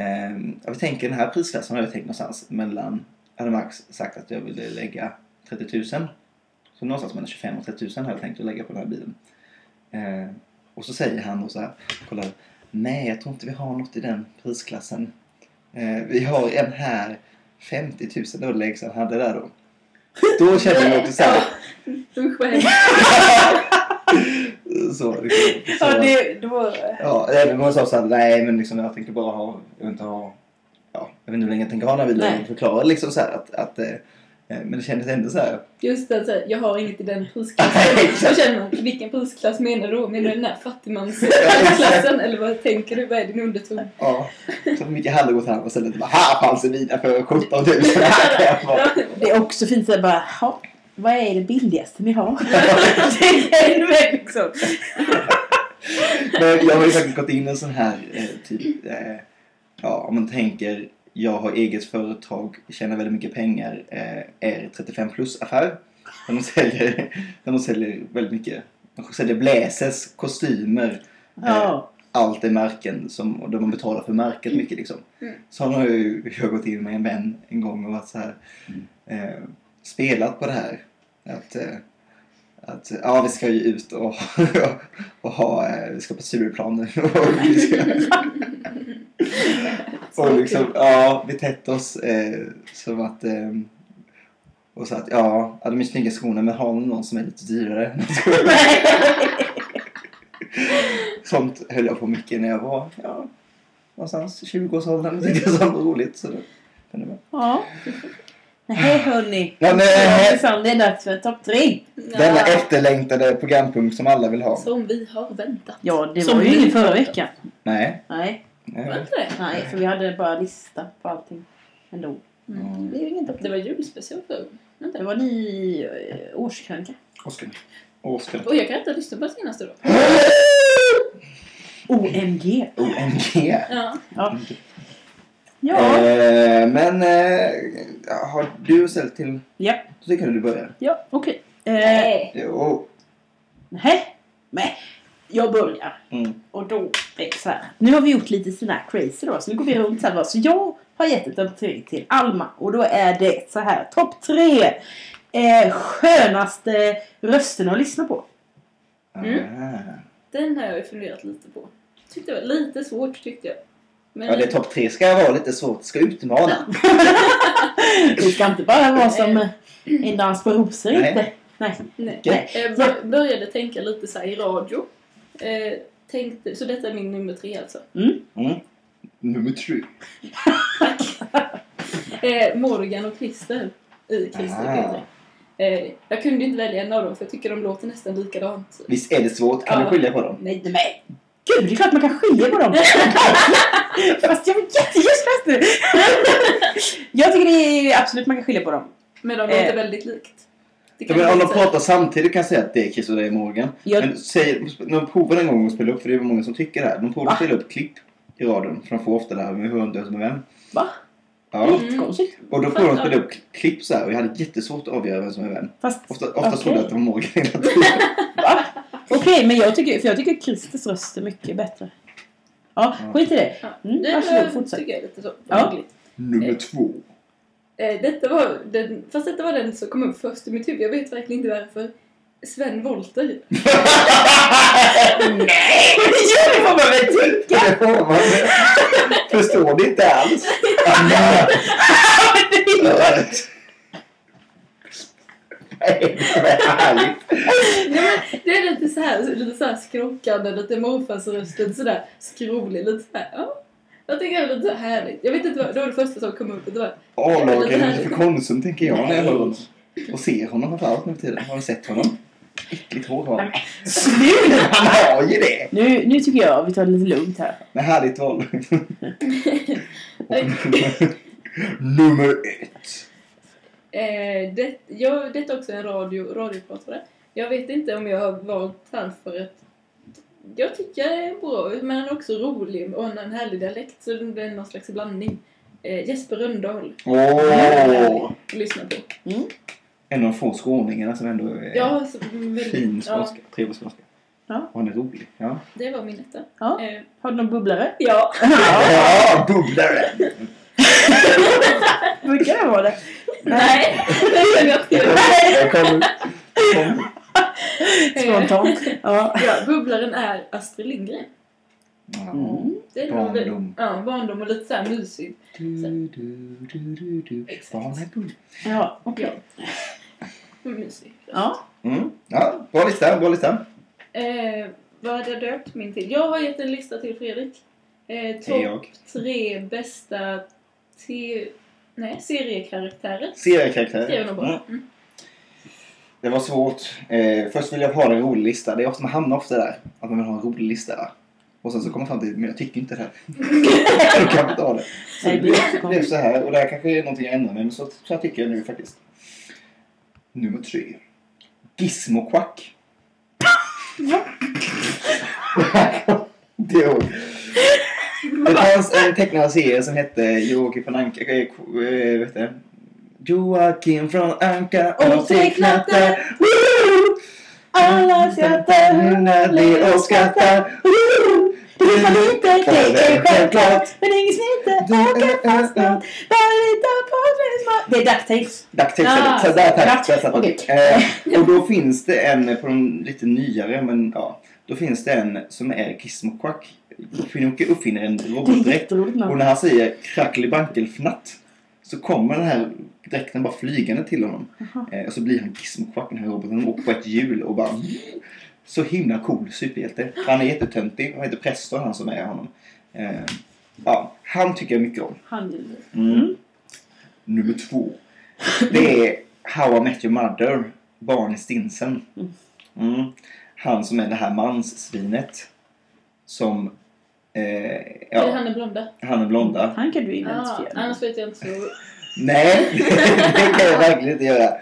eh, vi tänker den här prisklassen har jag tänkt någonstans mellan, hade Max sagt att jag ville lägga 30 000. Så någonstans mellan 25 och 30 000 hade jag tänkt att lägga på den här bilen. Eh, och så säger han då så här, kolla, nej jag tror inte vi har något i den prisklassen. Eh, vi har en här 50 000 då han hade där då. Då kände jag också så här, så, liksom, så, Ja, det, då, Ja, även om man sa såhär, nej men liksom jag tänker bara ha, jag vill inte ha, ja, jag vet inte hur länge jag tänker ha den här. Jag förklarar liksom så här att, att eh, Men det kändes ändå så här. Just det, så här, jag har inget i den prisklassen. Då känner man, vilken prisklass menar du då? Menar du den här fattigmansklassen? Eller vad tänker du? Vad är din underton? Ja. Så Micke hade gått hem och ställt bara här fanns det vina för 17 000. Här kan jag få. Ja, Det är också fint att bara, "Ha, vad är det billigaste ni har? det liksom. Men jag har ju faktiskt gått in i en sån här eh, typ, eh, ja om man tänker jag har eget företag, tjänar väldigt mycket pengar, eh, är 35 plus affär. Där de säljer, där de säljer väldigt mycket. De säljer blazers, kostymer, Ja. allt är märken som, och där man betalar för märket mycket liksom. Mm. Så har jag ju jag gått in med en vän en gång och varit så här, eh, spelat på det här. Att, eh, att ja, vi ska ju ut och, och ha, eh, vi ska på Stureplan nu. och vi ska, och liksom, ja, betett oss eh, som att eh, och så att ja, ja, de är snygga skorna men har ni någon som är lite dyrare? Sånt höll jag på mycket när jag var, ja, någonstans 20-årsåldern. Tyckte jag sånt var roligt. Så det, det var. ja. Nej hörni. Ja, det är dags för topp tre. Denna Ja, efterlängtade programpunkt som alla vill ha. som vi har väntat. Ja, det Som var ju ingen förra veckan. Nej. Nej, Var Nej. inte det? nej, för vi hade bara lista på allting ändå. Mm. Det ingen topp Det var julspecial för Det var ny eh, årskrönika. Oskar. Oskar. Och jag kan inte lyssna på senaste då. OMG. OMG. Ja. Ja. Ja. Eh, men eh, har du ställt till... Ja. Då tycker jag du börjar. Ja, okej. Eh, Nej. Jo. nej. Men jag börjar. Mm. Och då är det så här. Nu har vi gjort lite här crazy då. Så nu går vi runt så här. Så jag har gett ett topp tre till Alma. Och då är det så här. Topp tre eh, skönaste rösterna att lyssna på. Mm. Ah. Den har jag funderat lite på. Tyckte det var lite svårt tyckte jag. Men Ja, det är topp tre ska vara lite svårt. Ska utmana. Det ska inte bara vara som en dans på rosor Nej. inte. Nej. Nej. Nej. Jag bör- började tänka lite så här i radio. Eh, tänkte, så detta är min nummer tre alltså. Mm. Mm. Nummer tre. Eh, Morgan och Christer i Christer Ah. Eh, jag kunde inte välja en av dem för jag tycker de låter nästan likadant. Visst är det svårt? Kan Ja. du skilja på dem? Nej, nej. Gud, det är klart man kan skilja på dem. Fast jag vill jättegärna nu. Jag tycker det är absolut man kan skilja på dem. Men de Eh. låter väldigt likt. Det Ja, men om de pratar samtidigt kan jag säga att det är Chris och det är Morgan. Jag, Men säg, de provar en gång att spela upp, för det är många som tycker det här. De provar att Va? spela upp klipp i radion. För de får ofta det här med hur inte som är vem. Va? Ja. Mm. Jättekonstigt. Och då får de spela upp klipp så här och jag hade jättesvårt att avgöra vem som är vem. Fast Ofta, ofta Okej. trodde jag att det var Morgan hela tiden. Va? Okej, men jag tycker, för jag tycker Christers röst är mycket bättre. Ja, Ja. skit i det. Mm, varsågod, var- fortsätt. tycker jag är lite så. Ja. roligt. Nummer två. Eh, detta var den, fast detta var den som kom upp först i mitt huvud. Jag vet verkligen inte varför. Sven Wollter. Nej! Jo, det får man väl tycka! Det får man. Förstår det inte alls. Nej, men det är lite så här, lite så här skrockande, lite morfarsrösten sådär skrovlig, lite så här. Ja. Jag tycker det är lite så här härligt. Jag vet inte vad, det var det första som kom upp. Det var, A-lagare för Konsum tänker jag när jag hör honom. Och ser honom framförallt nu för tiden. Har du sett honom? Äckligt hår har han. Sluta! Han har ju det! Nu, nu tycker jag vi tar det lite lugnt här. Med härligt val. Nummer ett. eh, det, jag, detta är också en radio, radiopratare. Jag vet inte om jag har valt han för att jag tycker det är bra, men han är också rolig och han har en härlig dialekt så det är någon slags blandning. Eh, Jesper Rönndahl. Åh! Lyssna på. En av de få skåningarna som ändå är Ja, så, väldigt, fin ja, skånska. Trevlig skånska. Ja. Och han är rolig. Ja. det var min etta. Ja. Eh, Har du någon bubblare? ja. Ja, bubblare! Brukar det vara det? Nej, det jag inte. Spontant. Ja. Ja, bubblaren är Astrid Lindgren. Ja. Mm. Det är Barndom. Ja, barndom och lite såhär mysigt. Du, du, du, du, du. Exakt. Barn är bull. Ja, okej. Mysigt. Ja. Mm. Ja, bra lista, bra lista. Eh, vad hade jag döpt min till? Jag har gett en lista till Fredrik. Eh, Topp tre bästa te- Nej, seriekaraktärer. Seriekaraktärer. Jag nog bara. Mm. Det var svårt. Eh, först vill jag ha en rolig lista. Det är ofta man hamnar ofta där. Att man vill ha en rolig lista. Och sen så kommer man fram till, men jag tycker inte det här. Då kan man inte ha det. Så det blev jättekonstigt. så här. Och det här kanske är någonting jag ändrar mig men så, så här tycker jag nu faktiskt. Nummer tre. Gizmo Quack. det år. Det fanns en tecknad serie som hette Joakim från Anka. Äh, äh, vet du? Joakim från Anka och där. Woo! Alla skrattar, När ler och skrattar. Det är lite, det är självklart. Men ingen är- åker fast snart. Bara lita på det. Det är DuckTales. Ducktape Ah, så där tack. ja, okej. Eh, och då finns det en på de lite nyare men ja. Då finns det en som är Gizmo Quack. Pinocchio uppfinner en robotdräkt. Och när han säger krackelibrankelfnatt så kommer den här dräkten bara flygande till honom. Eh, och så blir han Gizmo Quack, den här roboten, och åker på ett hjul och bara... Så himla cool superhjälte. Han är jättetöntig. Han heter Preston, han som är honom. Eh, ja, han tycker jag mycket om. Han Mm. Nummer två. Det är How I Met Your Mother. Barney Stinsen. Mm. Han som är det här manssvinet. Som... Eh, ja, han är blonda? han är blonda. Han kan du Ah, identifiera. annars vet jag inte så. Nej, det kan jag verkligen inte göra.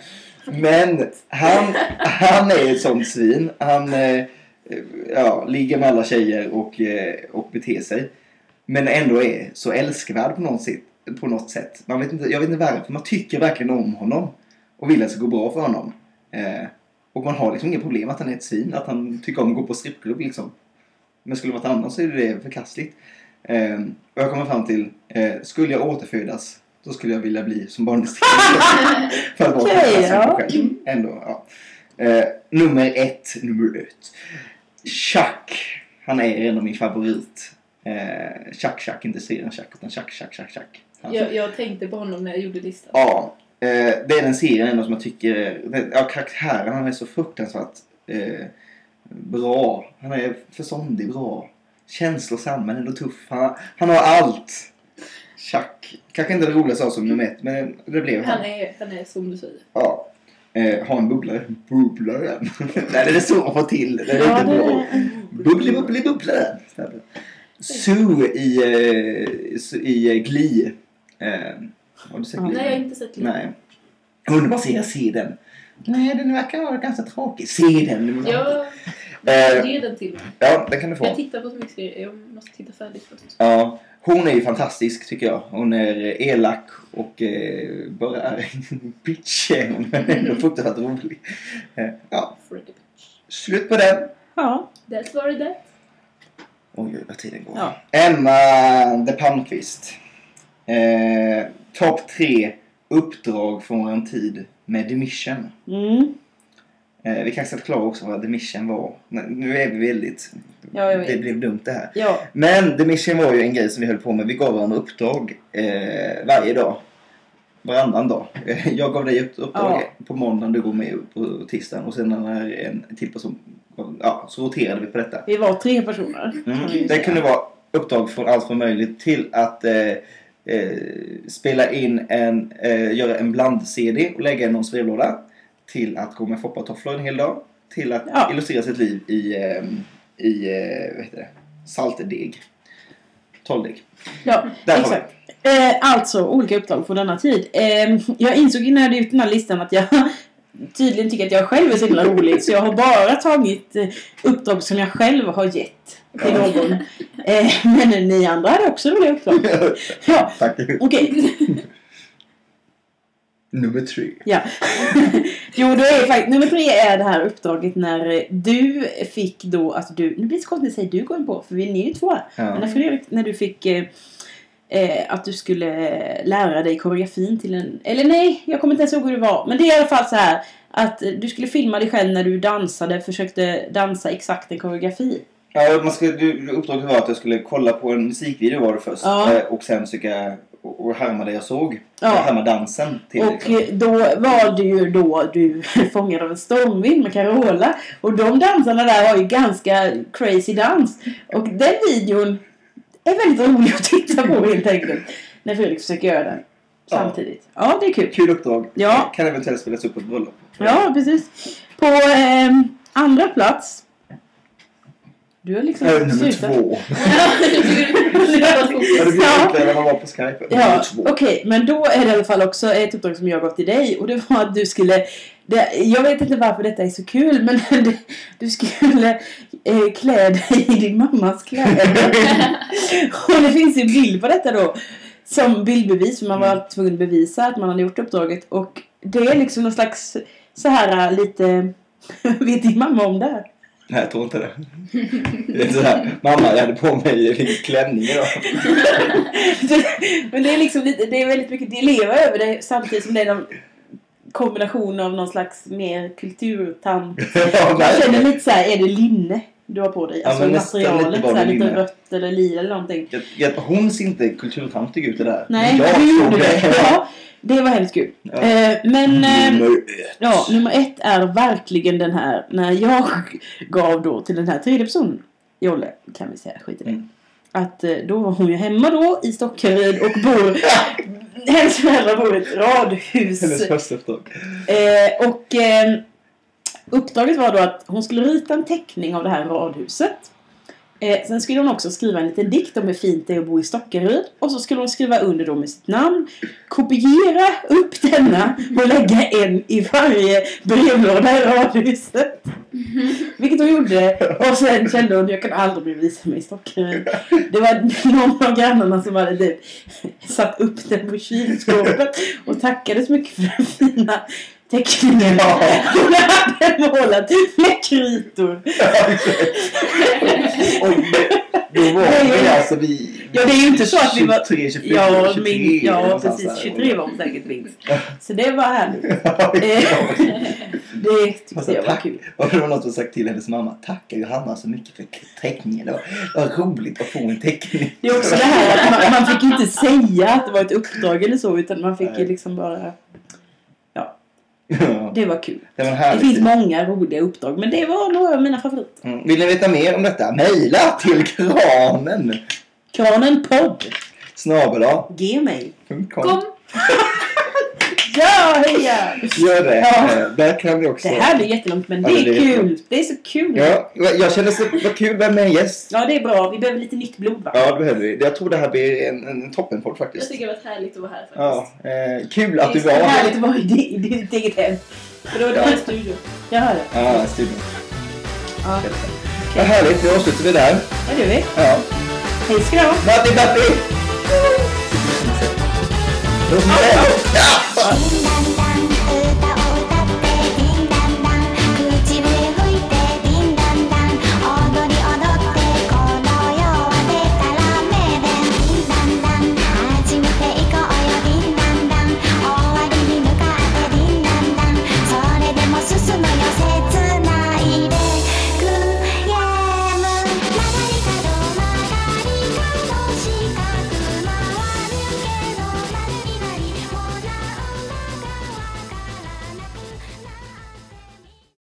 Men han, han är ett sånt svin. Han eh, ja, ligger med alla tjejer och, eh, och beter sig. Men ändå är så älskvärd på något sätt. På något sätt. Man vet inte, jag vet inte varför. Man tycker verkligen om honom. Och vill att det ska gå bra för honom. Eh, och man har liksom inga problem att han är ett svin. Att han tycker om att gå på strippklubb liksom. Men skulle det vara ett annat så är det förkastligt. Eh, och jag kommer fram till, eh, skulle jag återfödas då skulle jag vilja bli som barndistrikt. För att vara okay, ja. själv. Ändå, ja. Eh, nummer ett, nummer ett. Chuck. Han är en av min favorit. Eh, Chuck Chuck, inte serien Chuck utan Chuck Chuck Chuck Chuck. Han- Jag, jag tänkte på honom när jag gjorde listan. Ja, eh, det är den serien ändå som jag tycker, ja karaktären han är så fruktansvärt eh, bra. Han är förståndig, bra, känslosam men ändå tuff. Han, han har allt. Chuck. Kanske inte det roligaste som nummer ett men det blev han. Han är, han är som du säger. Ja. Eh, ha en bubblare. Bubblaren. Nej, det är så att få till. Det är Ja, inte det bra. Bubbli, bubbli, bubblaren. Sue i, eh, i eh, Glee. Eh, har du sett. Glee? Nej, jag har inte sett Glee. Nej. Underbar serie, se den. Nej, den verkar vara ganska tråkig. Se den. Jag Eh, ger den till mig. ja, den kan du Jag få. tittar på så mycket serier. Jag måste titta färdigt först. Ja, hon är ju fantastisk tycker jag. Hon är elak och eh, bara är en bitch hon, men ändå fruktansvärt rolig. Eh, ja, slut på den. Ja. That's what it is. Oj, oj, vad tiden går. Ja. Emma de Palmqvist. Eh, Topp tre uppdrag från en tid med The Mission. Mm. Eh, vi kanske ska förklara också vad The Mission var. Nu är vi väldigt... Ja, det blev dumt det här. Ja. Men The Mission var ju en grej som vi höll på med. Vi gav varandra uppdrag eh, varje dag. Varannan dag. Jag gav dig ett uppdrag på måndagen, du går med på tisdagen och sen när en till person... Ja, så roterade vi på detta. Vi var tre personer. Mm. Det kunde vara uppdrag från allt från möjligt till att eh, eh, spela in en, eh, göra en bland-CD och lägga i någons brevlåda. Till att gå med foppatofflor en hel dag. Till att Ja. illustrera sitt liv i, eh, i vad heter det? saltdeg. Trolldeg. Ja, Där exakt. Eh, alltså, olika uppdrag på denna tid. Eh, jag insåg innan jag hade gjort den här listan att jag tydligen tycker att jag själv är så himla rolig. Så jag har bara tagit eh, uppdrag som jag själv har gett till Ja. någon. Eh, men ni andra hade också roliga uppdrag. Ja, Tack. okej. Nummer tre. Ja. jo, då är faktiskt, nummer tre är det här uppdraget när du fick då, alltså du, nu blir det så konstigt att säga du går in på, för vi är ju två här. Men när Ja. Fredrik, när du fick eh, eh, att du skulle lära dig koreografin till en, eller nej, jag kommer inte ens ihåg hur det var. Men det är i alla fall så här att du skulle filma dig själv när du dansade, försökte dansa exakt en koreografi. Ja, man skulle, du, uppdraget var att jag skulle kolla på en musikvideo var det först. Ja. Eh, Och sen försöka och och härma det jag såg. Ja. Ja. Härma dansen. Till Och liksom. eh, då var det ju då du fångad av en stormvind med Carola. Och de dansarna där har ju ganska crazy dans. Och den videon är väldigt rolig att titta på helt enkelt. När Fredrik försöker göra den. samtidigt. Ja, det är kul. Kul uppdrag. Ja. Kan eventuellt spelas upp på ett bröllop. Ja, precis. På ehm, andra plats. Du har liksom Äh, nummer slutat. två. Ja, det blir Ja. enklare när man var på Skype. Ja, Nummer okej, men då är det i alla fall också ett uppdrag som jag gav till dig och det var att du skulle det, jag vet inte varför detta är så kul men du, du skulle eh, klä dig i din mammas kläder. och det finns en bild på detta då som bildbevis för man var Mm. tvungen att bevisa att man hade gjort uppdraget och det är liksom någon slags så här lite vet din mamma om det här? Nej, jag tror inte det. Det är sådär, mamma jag hade på mig klänning idag. Men det är liksom lite, det är väldigt mycket dilemma över det samtidigt som det är en kombination av någon slags mer kulturtant. Ja, Jag känner lite så här, är det linne du har på dig? Alltså men lite materialet, bara så här, lite rött eller lila eller någonting. Jag, jag, hon ser inte kulturtantig ut det där. Nej, jag du gjorde det. Ja, det var hemskt kul. Ja. Eh, men... eh, Nummer ett. Ja, nummer ett är verkligen den här när jag gav då till den här tredje personen. Jolle kan vi säga, skit i det. Mm. Att eh, då var hon ju hemma då i Stockaryd och bor... hennes föräldrar bor i ett radhus. Hennes första. Eh, och eh, uppdraget var då att hon skulle rita en teckning av det här radhuset. Eh, sen skulle hon också skriva en liten dikt om hur fint det är att bo i Stockaryd. Och så skulle hon skriva under då med sitt namn. Kopiera upp denna och lägga en i varje brevlåda i radhuset. Vilket hon gjorde. Och sen kände hon jag kan aldrig mer visa mig i Stockaryd. Det var någon av grannarna som hade typ satt upp den på kylskåpet och tackade så mycket för den fina teckningen. Ja. Hon hade målat med kritor. Och det- då var Nej, vi alltså vi... Ja, det är ju inte så att vi var... 23, 24, Ja, 23, min, ja någonstans precis. där. 23 var hon säkert minst. Så det var härligt. Ja, Det tyckte Alltså, jag var tack. kul. Och det var något som sagt till hennes mamma. Tacka Johanna så mycket för teckningen. Det var, det var roligt att få en teckning. Det är också det här att man, man fick inte säga att det var ett uppdrag eller så utan man fick ju liksom bara... Ja, Det var kul. det var Det finns tid. många roliga uppdrag men det var några av mina favoriter. Mm. Vill ni veta mer om detta? Mejla till kranen Kranen podd. snabel Gmail. Ja, heja! Gör det. Ja. Eh, Där kan vi också... Det här blir jättelångt men det Ja, är det kul. Det är så kul. Ja, jag kände så vad kul med en gäst. Ja, det är bra. Vi behöver lite nytt blod va? Ja, det behöver vi. Jag tror det här blir en, en toppenpodd Jag faktiskt. tycker det har varit härligt att vara här Ja, faktiskt. eh, kul att du Det är var här. härligt att vara i di- i ditt eget hem. För då är det Ja. här studion. Jag hör det. Ja, studion. Ja, Vad härligt, då avslutar vi där. det gör vi. Ja. Hej ska du ha. Batti, batti! Tchau. É.